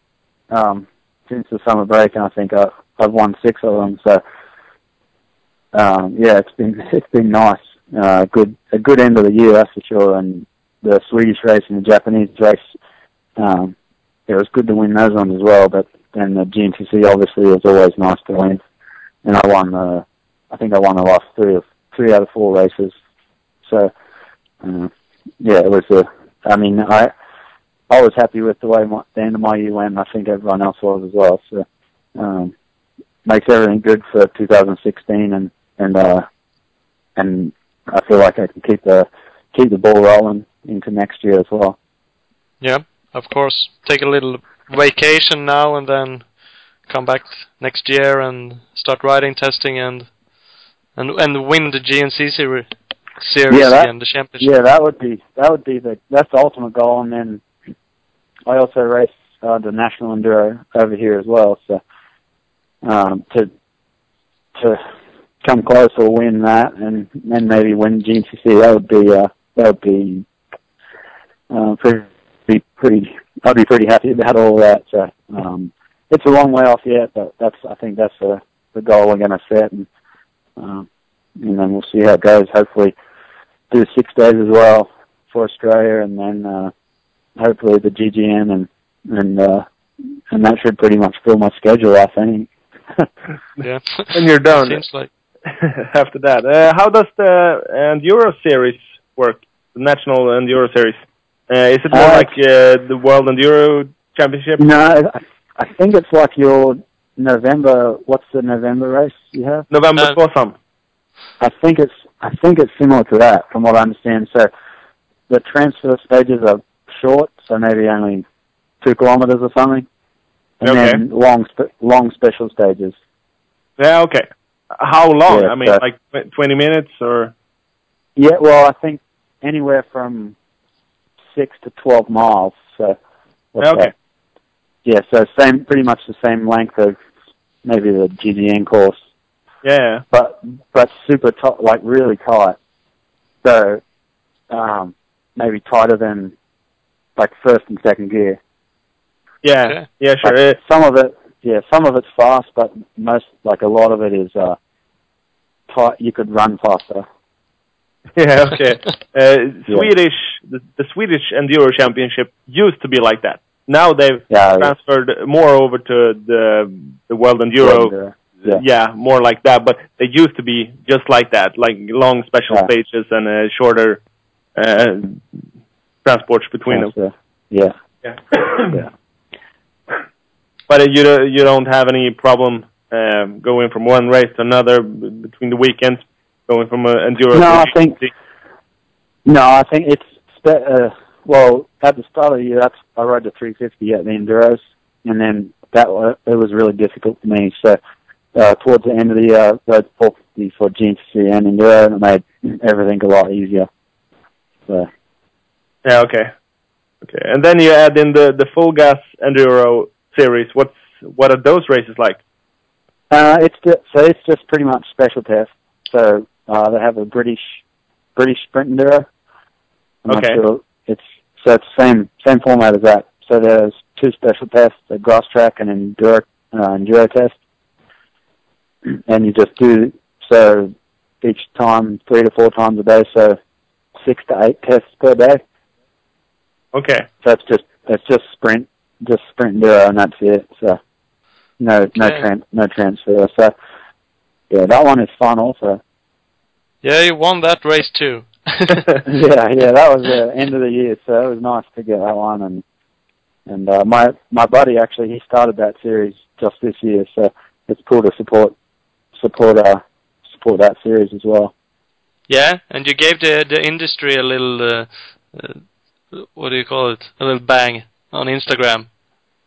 um, since the summer break, and I think I've, I've won six of them. So, um, yeah, it's been it's been nice. Uh, good a good end of the year, that's for sure. And the Swedish race and the Japanese race, um, it was good to win those ones as well. But then the GNCC obviously was always nice to win, and I won the, I think I won the last three of three out of four races. So, uh, yeah, it was a. I mean, I I was happy with the way my, the end of my year went. I think everyone else was as well. So, um, makes everything good for 2016, and and uh, and I feel like I can keep the keep the ball rolling into next year as well. Yeah, of course. Take a little vacation now and then come back next year and start riding testing and and and win the GNCC re- series Yeah, that- again, the championship. Yeah, that would be that would be the that's the ultimate goal. And then I also race uh, the national enduro over here as well. So um, to to come close or win that, and then maybe win GNCC, that would be uh, that would be uh, pretty pretty. I'd be pretty happy about all that. So um, it's a long way off yet, but that's I think that's the the goal we're going to set, and um, and then we'll see how it goes. Hopefully, do six days as well for Australia, and then uh, hopefully the GGN, and and uh, and that should pretty much fill my schedule. I think. Yeah. [LAUGHS] And you're done. Seems like [LAUGHS] after that. Uh, how does the Enduro Series work? The National Enduro Series. Uh, is it more Uh, like uh, the World Enduro Championship? No, I, I think it's like your November. What's the November race you have? November Uh, Tvåsam. I think it's I think it's similar to that, from what I understand. So the transfer stages are short, so maybe only two kilometers or something, and Okay. then long spe- long special stages. Yeah, okay. How long? Yeah, I mean, uh, like 20 minutes or? Yeah, well, I think anywhere from six to twelve miles. So Okay. that? Yeah, so same, pretty much the same length of maybe the GGN course. Yeah. but but super tight, like really tight. So um, maybe tighter than like first and second gear. Yeah. Okay. Yeah, sure. Some of it, yeah, some of it's fast, but most like a lot of it is uh, tight. You could run faster. [LAUGHS] yeah, okay. [LAUGHS] Uh, Swedish, the, the Swedish Enduro Championship used to be like that. Now they've Yeah, transferred more over to the the World Enduro. and, yeah. yeah, more like that. But they used to be just like that, like long special Yeah. stages and uh, shorter uh, transports between them. That's, uh, yeah, Yeah. yeah. But you don't- you don't have any problem um, going from one race to another between the weekends, going from an enduro. No, to I think-. No, I think it's uh, well at the start of the year. That's I rode the 350 at the enduros, and then that it was really difficult for me. So uh, towards the end of the year, I rode 450 for GNCC and enduro, and it made everything a lot easier. So Yeah, okay. Okay. And then you add in the the full gas enduro series. What's what are those races like? uh, it's just, so it's just pretty much special test. So uh, they have a British British sprint enduro. I'm not Okay. sure it's so it's same same format as that. So there's two special tests: a grass track and an enduro uh, enduro test. [CLEARS THROAT] And you just do so each time three to four times a day, so six to eight tests per day. Okay. So it's just it's just sprint, just sprint enduro, and that's it. So no no Okay. tran- no transfer. So yeah, that one is fun also. Yeah, you won that race too. [LAUGHS] yeah, yeah, that was the end of the year, so it was nice to get that one. And and uh, my my buddy actually he started that series just this year, so it's cool to support support uh support that series as well. Yeah, and you gave the the industry a little uh, uh, what do you call it? A little bang on Instagram.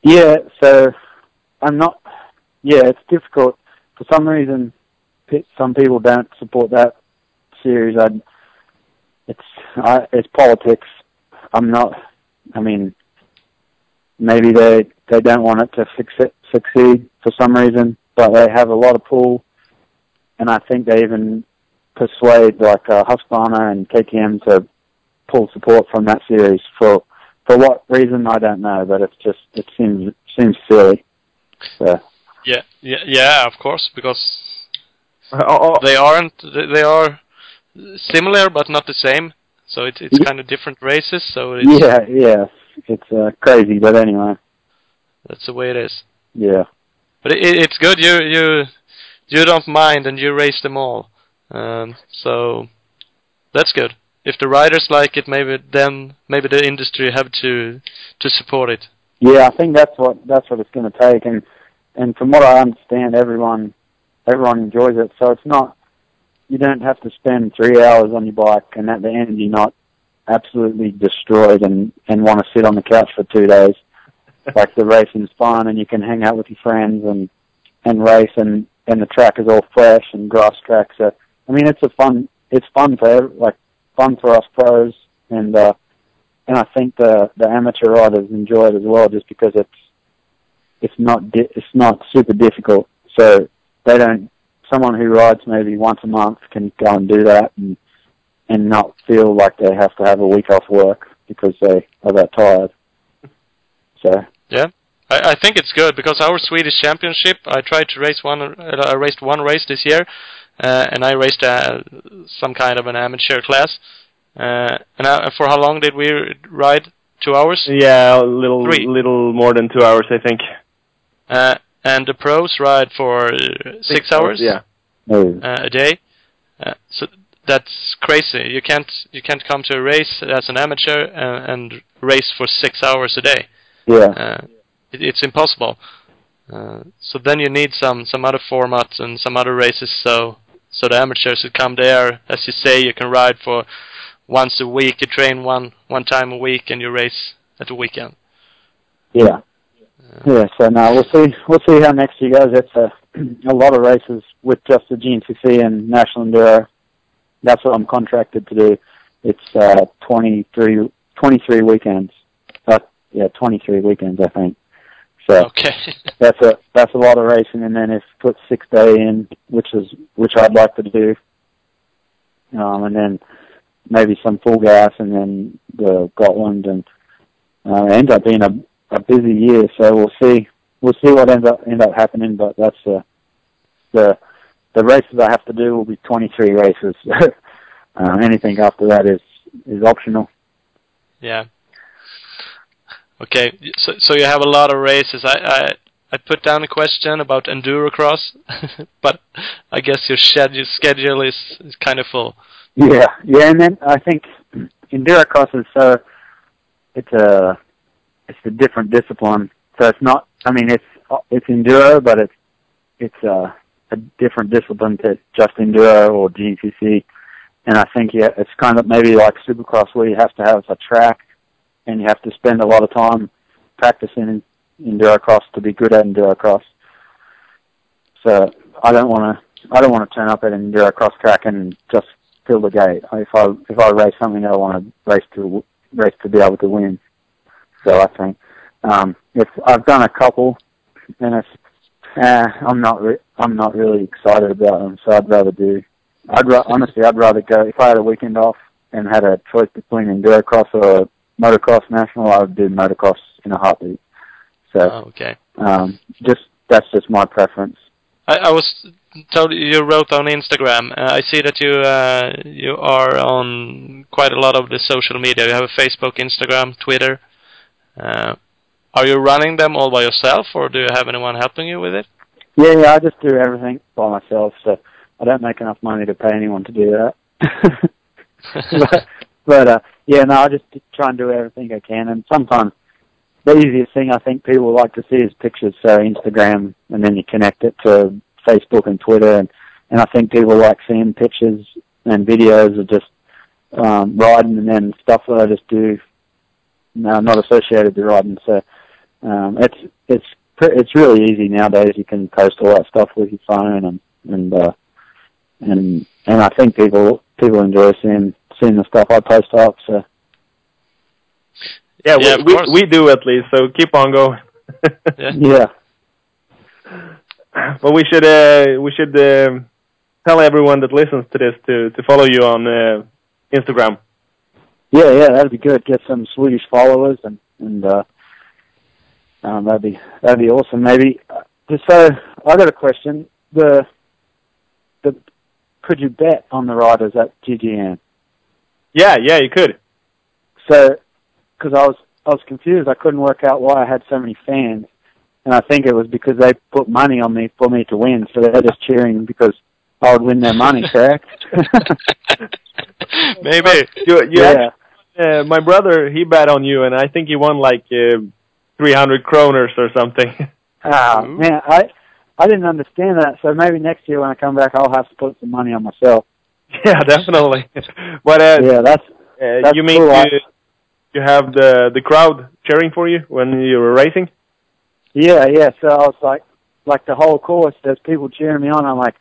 Yeah, so I'm not. Yeah, it's difficult for some reason. Some people don't support that series. I, it's I, it's politics. I'm not. I mean, maybe they they don't want it to succeed, succeed for some reason, but they have a lot of pull, and I think they even persuade like uh, Husqvarna and KTM to pull support from that series for for what reason I don't know, but it's just it seems seems silly. So Yeah, yeah, yeah. Of course, because Oh, oh, they aren't. They are similar, but not the same. So it's it's Yeah. kind of different races. So it's, yeah, yeah, it's uh, crazy, but anyway, that's the way it is. yeah, But it, it's good. You you you don't mind, and you race them all. Um, so that's good. If the riders like it, maybe then maybe the industry have to to support it. yeah. I think that's what that's what it's going to take, and and from what I understand, everyone everyone enjoys it. So it's not you don't have to spend three hours on your bike, and at the end you're not absolutely destroyed and and want to sit on the couch for two days. [LAUGHS] like the racing's fun, and you can hang out with your friends and and race, and and the track is all fresh and grass track. So I mean, it's a fun it's fun for like fun for us pros, and uh, and I think the the amateur riders enjoy it as well, just because it's it's not di- it's not super difficult. So they don't. Someone who rides maybe once a month can go and do that and and not feel like they have to have a week off work because they are that tired. So yeah, I, I think it's good because our Swedish championship. I tried to race one. uh, I raced one race this year, and I raced uh, some kind of an amateur class. Uh, and uh, for how long did we ride? Two hours. yeah, a little Three. little more than two hours, I think. Uh, and the pros ride for uh, six, hours. Yeah. uh, a day. Uh, so that's crazy. You can't you can't come to a race as an amateur and, and race for six hours a day. yeah, Uh, it, it's impossible. Uh, so then you need some some other formats and some other races. So so the amateurs who come there, as you say, you can ride for once a week. You train one one time a week and you race at the weekend. yeah, yeah. So now we'll see. We'll see how next year goes. It's a [CLEARS THROAT] a lot of races with just the GNCC and National Enduro. That's what I'm contracted to do. It's uh, 23, 23 weekends. Uh, yeah, 23 weekends, I think. So Okay. [LAUGHS] that's a that's a lot of racing, and then if put six day in, which is which I'd like to do, um, and then maybe some full gas, and then the Gotland, and uh, it ends up being a a busy year. So we'll see we'll see what ends up end up happening, but that's uh, the the races I have to do will be 23 races. [LAUGHS] uh, anything after that is is optional. Yeah. Okay, so so you have a lot of races. I I, I put down a question about endurocross, [LAUGHS] but I guess your schedule schedule is, is kind of full. Yeah, yeah, and then I think endurocross is uh, it's a it's a different discipline. So it's not. I mean, it's it's enduro, but it's it's a, a different discipline to just enduro or GCC. And I think yeah, it's kind of maybe like supercross where you have to have a track and you have to spend a lot of time practicing in endurocross to be good at endurocross. So I don't want to I don't want to turn up at an endurocross track and just fill the gate. If I if I race something, I want to race to race to be able to win. So I think um, it's I've done a couple, and it's uh, I'm not re- I'm not really excited about them. So I'd rather do. I'd ra- honestly I'd rather go if I had a weekend off and had a choice between endurocross or motocross national. I would do motocross in a heartbeat. So Oh, okay. um, just that's just my preference. I, I was told you wrote on Instagram. Uh, I see that you uh, you are on quite a lot of the social media. You have a Facebook, Instagram, Twitter. Uh, are you running them all by yourself, or do you have anyone helping you with it? Yeah, yeah, I just do everything by myself, so I don't make enough money to pay anyone to do that. [LAUGHS] [LAUGHS] but but uh, yeah, no, I just try and do everything I can, and sometimes the easiest thing I think people like to see is pictures, so Instagram, and then you connect it to Facebook and Twitter, and and I think people like seeing pictures and videos of just um, riding, and then stuff that I just do, no, not associated to riding. So um, it's it's it's really easy nowadays. You can post all that stuff with your phone, and and uh, and and I think people people enjoy seeing seeing the stuff I post up. So Yeah, Yeah, we, of we we do at least. So keep on going. Yeah. [LAUGHS] yeah, but we should uh, we should um tell everyone that listens to this to to follow you on uh, Instagram. yeah, yeah, that'd be good. Get some Swedish followers, and and uh, um, that'd be that'd be awesome. Maybe uh, just so I got a question. The the could you bet on the riders at GGN? Yeah, yeah, you could. So because I was I was confused. I couldn't work out why I had so many fans, and I think it was because they put money on me for me to win. So they're just cheering because I would win their money. [LAUGHS] Correct? [LAUGHS] Maybe. You, you yeah. actually, uh, my brother, he bet on you, and I think he won like uh, 300 kroners or something. [LAUGHS] Ah, Ooh. man, I I didn't understand that. So maybe next year when I come back, I'll have to put some money on myself. [LAUGHS] yeah, definitely. [LAUGHS] But uh, Yeah, that's uh, that's you mean cool. You, you have the the crowd cheering for you when you were racing? yeah, yeah. So I was like, like the whole course, there's people cheering me on. I'm like,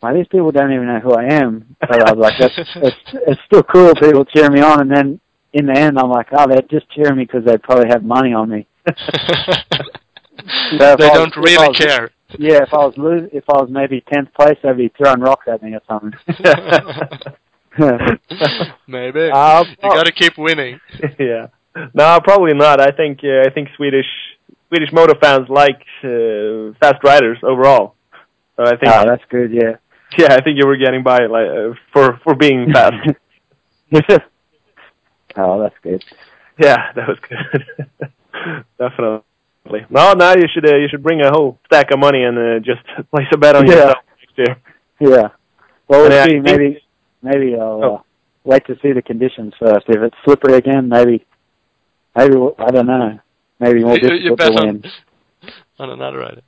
why these people don't even know who I am. But I was like, that's [LAUGHS] it's it's still cool. People cheering me on, and then in the end, I'm like, oh, they're just cheering me because they probably have money on me. they if I was- don't if I really was- care. Yeah, if I was lose, if I was maybe tenth place, they'd be throwing rocks at me or something. [LAUGHS] Maybe. [LAUGHS] Uh, you gotta keep winning. [LAUGHS] yeah. No, probably not. I think uh, I think Swedish Swedish motor fans like uh, fast riders overall. So I think oh, that's good. Yeah. yeah, I think you were getting by like uh, for for being fast. oh, that's good. yeah, that was good. Definitely. No, now you should uh, you should bring a whole stack of money and uh, just [LAUGHS] place a bet on Yeah. yourself next year. Yeah. Well, we'll see. Maybe, maybe I'll Oh. uh, wait to see the conditions first. If it's slippery again, maybe, maybe we'll, I don't know. Maybe more you, you difficult bet to on, win. [LAUGHS] on another rider.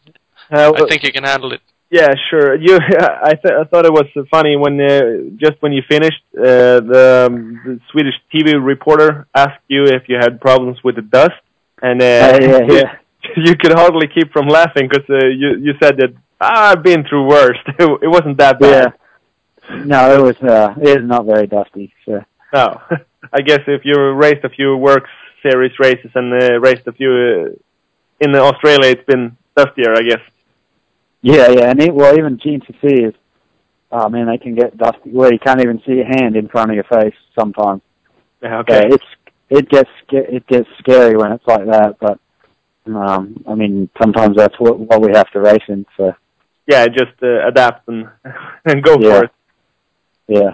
Uh, I think you can handle it. Yeah, sure. You, [LAUGHS] I, th- I thought it was funny when uh, just when you finished, uh, the, um, the Swedish TV reporter asked you if you had problems with the dust, and uh, Uh, yeah, yeah. [LAUGHS] you could hardly keep from laughing because uh, you you said that ah, I've been through worse. [LAUGHS] it wasn't that bad. Yeah. No, it was. Uh, it is not very dusty. So. No, [LAUGHS] I guess if you raced a few WORCS Series races and uh, raced a few uh, in Australia, it's been dustier, I guess. Yeah, yeah, and it, well, even GNCC is. Oh man, they can get dusty where you can't even see your hand in front of your face sometimes. Yeah, okay. it's it gets it gets scary when it's like that, but um, I mean sometimes that's what what we have to race in. So yeah, just uh, adapt and [LAUGHS] and go Yeah. for it. yeah.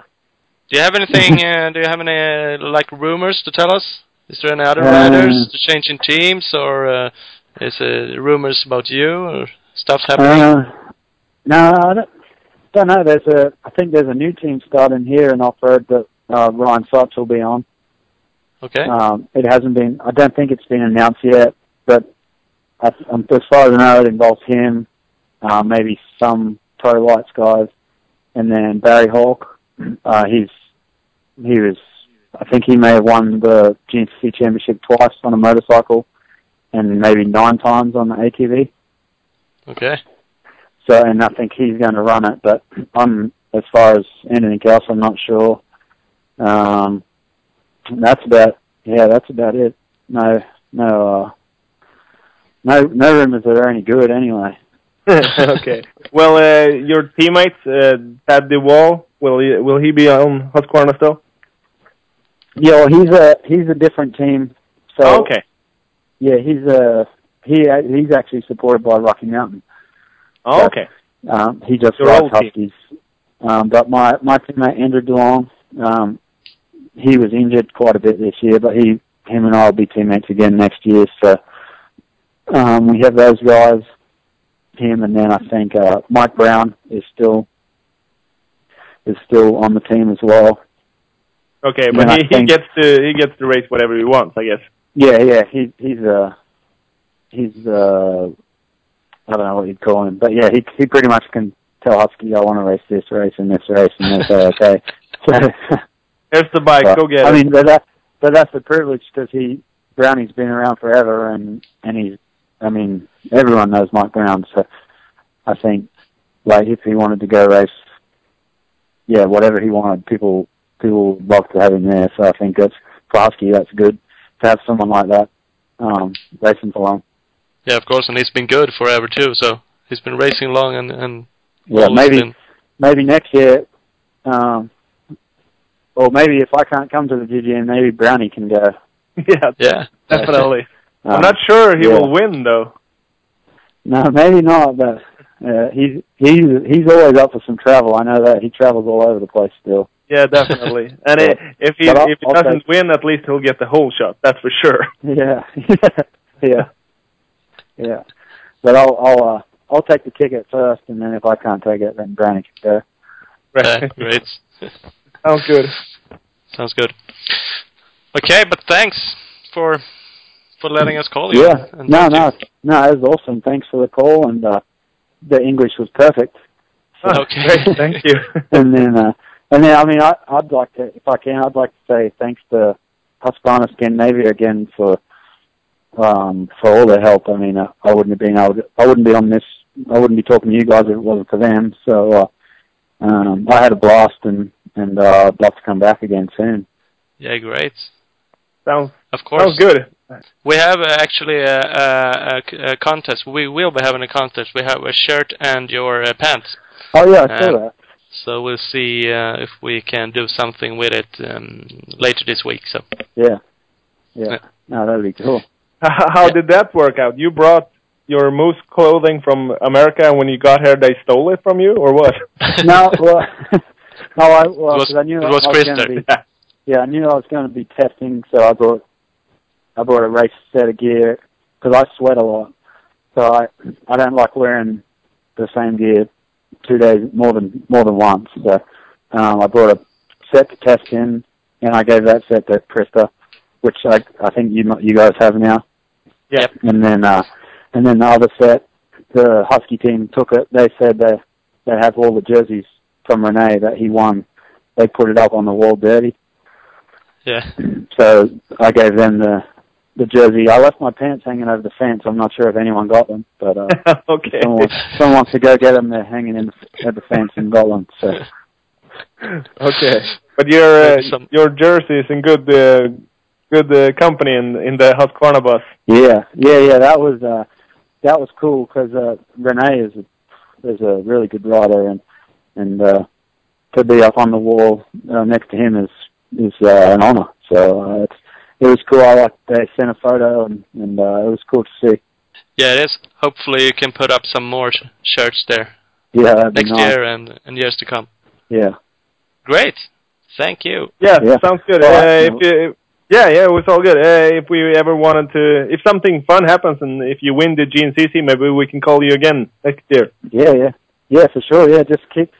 Do you have anything? uh, do you have any uh, like rumors to tell us? Is there any other Uh, riders to change in teams, or uh, is it rumors about you or stuff happening? Uh, no, I don't, don't know. There's a I think there's a new team starting here in off road that uh, Ryan Sipes will be on. okay. Um, it hasn't been. I don't think it's been announced yet, but I, um, as far as I know, it involves him, uh, maybe some pro lights guys, and then Barry Hawk. [CLEARS THROAT] Uh, he's he was. I think he may have won the GNCC championship twice on a motorcycle, and maybe nine times on the ATV. okay. So, and I think he's going to run it, but [CLEARS THROAT] I'm as far as anything else, I'm not sure. Um, that's about yeah, that's about it. No, no, uh, no, no rumors that are any good anyway. [LAUGHS] okay. Well, uh, your teammates, uh, Thad DuVall, will he, will he be on Husqvarna still? Yeah, well, he's a he's a different team. So Oh, okay. yeah, he's a he he's actually supported by Rocky Mountain. Oh, okay. Um, he just Your rides old team. Huskies. Um, but my my teammate Andrew DeLong, um, he was injured quite a bit this year, but he him and I will be teammates again next year. So um, we have those guys, him, and then I think uh, Mike Brown is still is still on the team as well. Okay, And but then I he, he gets to he gets to race whatever he wants, I guess. Yeah, yeah, he he's uh he's uh I don't know what you'd call him, but yeah, he he pretty much can tell Husky I want to race this race and this race, and they say okay. [LAUGHS] So, Here's the bike. but, Go get it. I mean, but that but that's the privilege because he Brownie's been around forever, and and he's I mean everyone knows Mike Brown, so I think like if he wanted to go race, yeah, whatever he wanted, people people would love to have him there. So I think that's for Husky, that's good to have someone like that um, racing for long. Yeah, of course, and he's been good forever too. So he's been racing long and and Yeah, maybe been- maybe next year, um, or maybe if I can't come to the GGN, maybe Brownie can go. [LAUGHS] yeah, yeah. definitely. I'm Uh, not sure he yeah. will win though. No, maybe not, but uh, he's he's he's always up for some travel. I know that he travels all over the place still. Yeah, definitely. [LAUGHS] and But- i if he if he I'll doesn't take- win, at least he'll get the whole shot. That's for sure. [LAUGHS] Yeah, [LAUGHS] yeah, yeah. But I'll I'll uh, I'll take the ticket first, and then if I can't take it, then Granny can go. Uh, great. Sounds good. Sounds good. Okay, but thanks for for letting us call you. Yeah, And no, thank you. no, no. It was awesome. Thanks for the call, and uh, the English was perfect. Oh, [LAUGHS] Okay. Thank you. [LAUGHS] and then uh and then I mean I I'd like to if I can I'd like to say thanks to Husqvarna Scandinavia again for um for all their help. I mean uh, I wouldn't have been able to, I wouldn't be on this I wouldn't be talking to you guys if it wasn't for them. So uh um I had a blast and and uh I'd love to come back again soon. Yeah, great. Sounds Of course. sounds good. We have uh, actually a, a, a, a contest. We will be having a contest. We have a shirt and your uh, pants. Oh yeah, I saw that. So we'll see uh, if we can do something with it um, later this week. So Yeah. Yeah. Yeah. No, that'd be cool. How how Yeah. did that work out? You brought your moose clothing from America, and when you got here, they stole it from you, or what? [LAUGHS] no, well, [LAUGHS] no, I, well, It was- I knew it I was was going Krister. to be Yeah, I knew I was going to be testing, so I brought I brought a race set of gear because I sweat a lot, so I I don't like wearing the same gear two days more than more than once. So um, I brought a set to test in, and I gave that set to Krister, which I I think you you guys have now. Yeah. Yep. And then uh, and then the other set, the Husky team took it. They said they they have all the jerseys from Renee that he won. They put it up on the wall dirty. yeah, So I gave them the the jersey. I left my pants hanging over the fence. I'm not sure if anyone got them, but uh, [LAUGHS] okay. someone, wants, someone wants to go get them. They're hanging in the, at the fence in Gotland. So [LAUGHS] okay. But your uh, some- your jersey is in good uh, good uh, company in in the Husqvarna bus. yeah, yeah, yeah. That was uh, that was cool because uh, Renee is a, is a really good rider, and and uh, to be up on the wall uh, next to him is is uh, an honor. So uh, it's, it was cool. I like they sent a photo, and and uh, it was cool to see. yeah, it is. Hopefully, you can put up some more sh- shirts there Yeah, that'd be next nice. year and, and years to come. Yeah. Great. Thank you. Yeah, Yeah. sounds good. All Uh, if you, yeah, yeah, it was all good. Uh, if we ever wanted to, if something fun happens and if you win the GNCC, maybe we can call you again next year. Yeah, yeah, yeah, for sure. Yeah, just keep,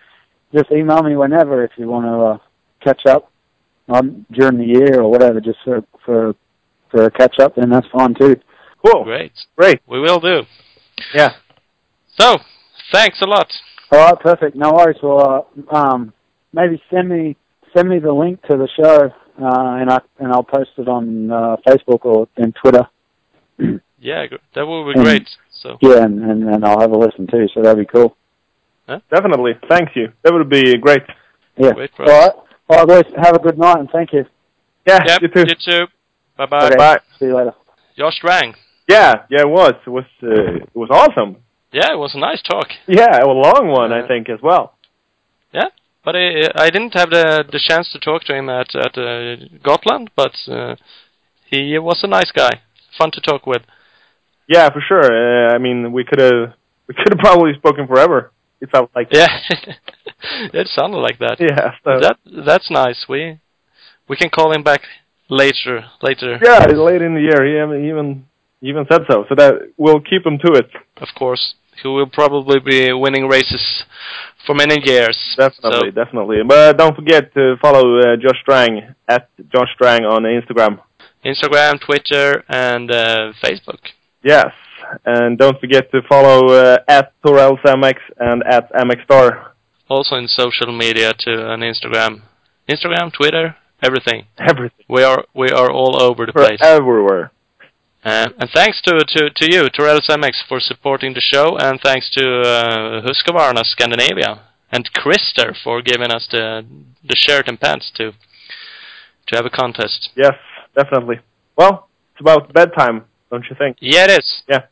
just email me whenever if you want to uh, catch up um, during the year or whatever, just for for for a catch up. Then that's fine too. Cool, Great. great. We will do. Yeah, So, thanks a lot. All right, perfect. No worries. Well, uh, um, maybe send me send me the link to the show, uh, and I and I'll post it on uh, Facebook or in Twitter. [CLEARS THROAT] Yeah, that would be Mm. great. So, Yeah, and, and and I'll have a listen too. So that'd be cool. definitely. Thank you. That would be great. Yeah. Great for All us. right. All right, guys. Have a good night and thank you. Yeah, yep, you too. you too. Bye bye. Okay. Bye. See you later. Josh Strang. Yeah, yeah, it was. It was. Uh, it was awesome. Yeah, it was a nice talk. Yeah, It was a long one, Yeah. I think, as well. Yeah, but I, I didn't have the the chance to talk to him at at uh, Gotland, but uh, he was a nice guy, fun to talk with. Yeah, for sure. Uh, I mean, we could have we could have [LAUGHS] probably spoken forever. It felt like. Yeah, [LAUGHS] it sounded like that. Yeah. So. That that's nice. We we can call him back later. Later, yeah, late in the year, he even even even said so. So that we'll keep him to it. of course. He will probably be winning races for many years. Definitely, So, definitely. But don't forget to follow uh, Josh Strang at Josh Strang on Instagram. Instagram, Twitter, and uh, Facebook. Yes, and don't forget to follow uh, at Torels MX and at MX Star. Also in social media too, on Instagram, Instagram, Twitter, everything. Everything. We are we are all over the We're place. everywhere. Uh, and thanks to, to, to you, Torells MX, for supporting the show, and thanks to uh, Husqvarna Scandinavia and Krister for giving us the the shirt and pants to to have a contest. Yes, definitely. Well, it's about bedtime, don't you think? Yeah, it is. Yeah.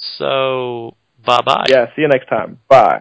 So, bye bye. Yeah. See you next time. Bye.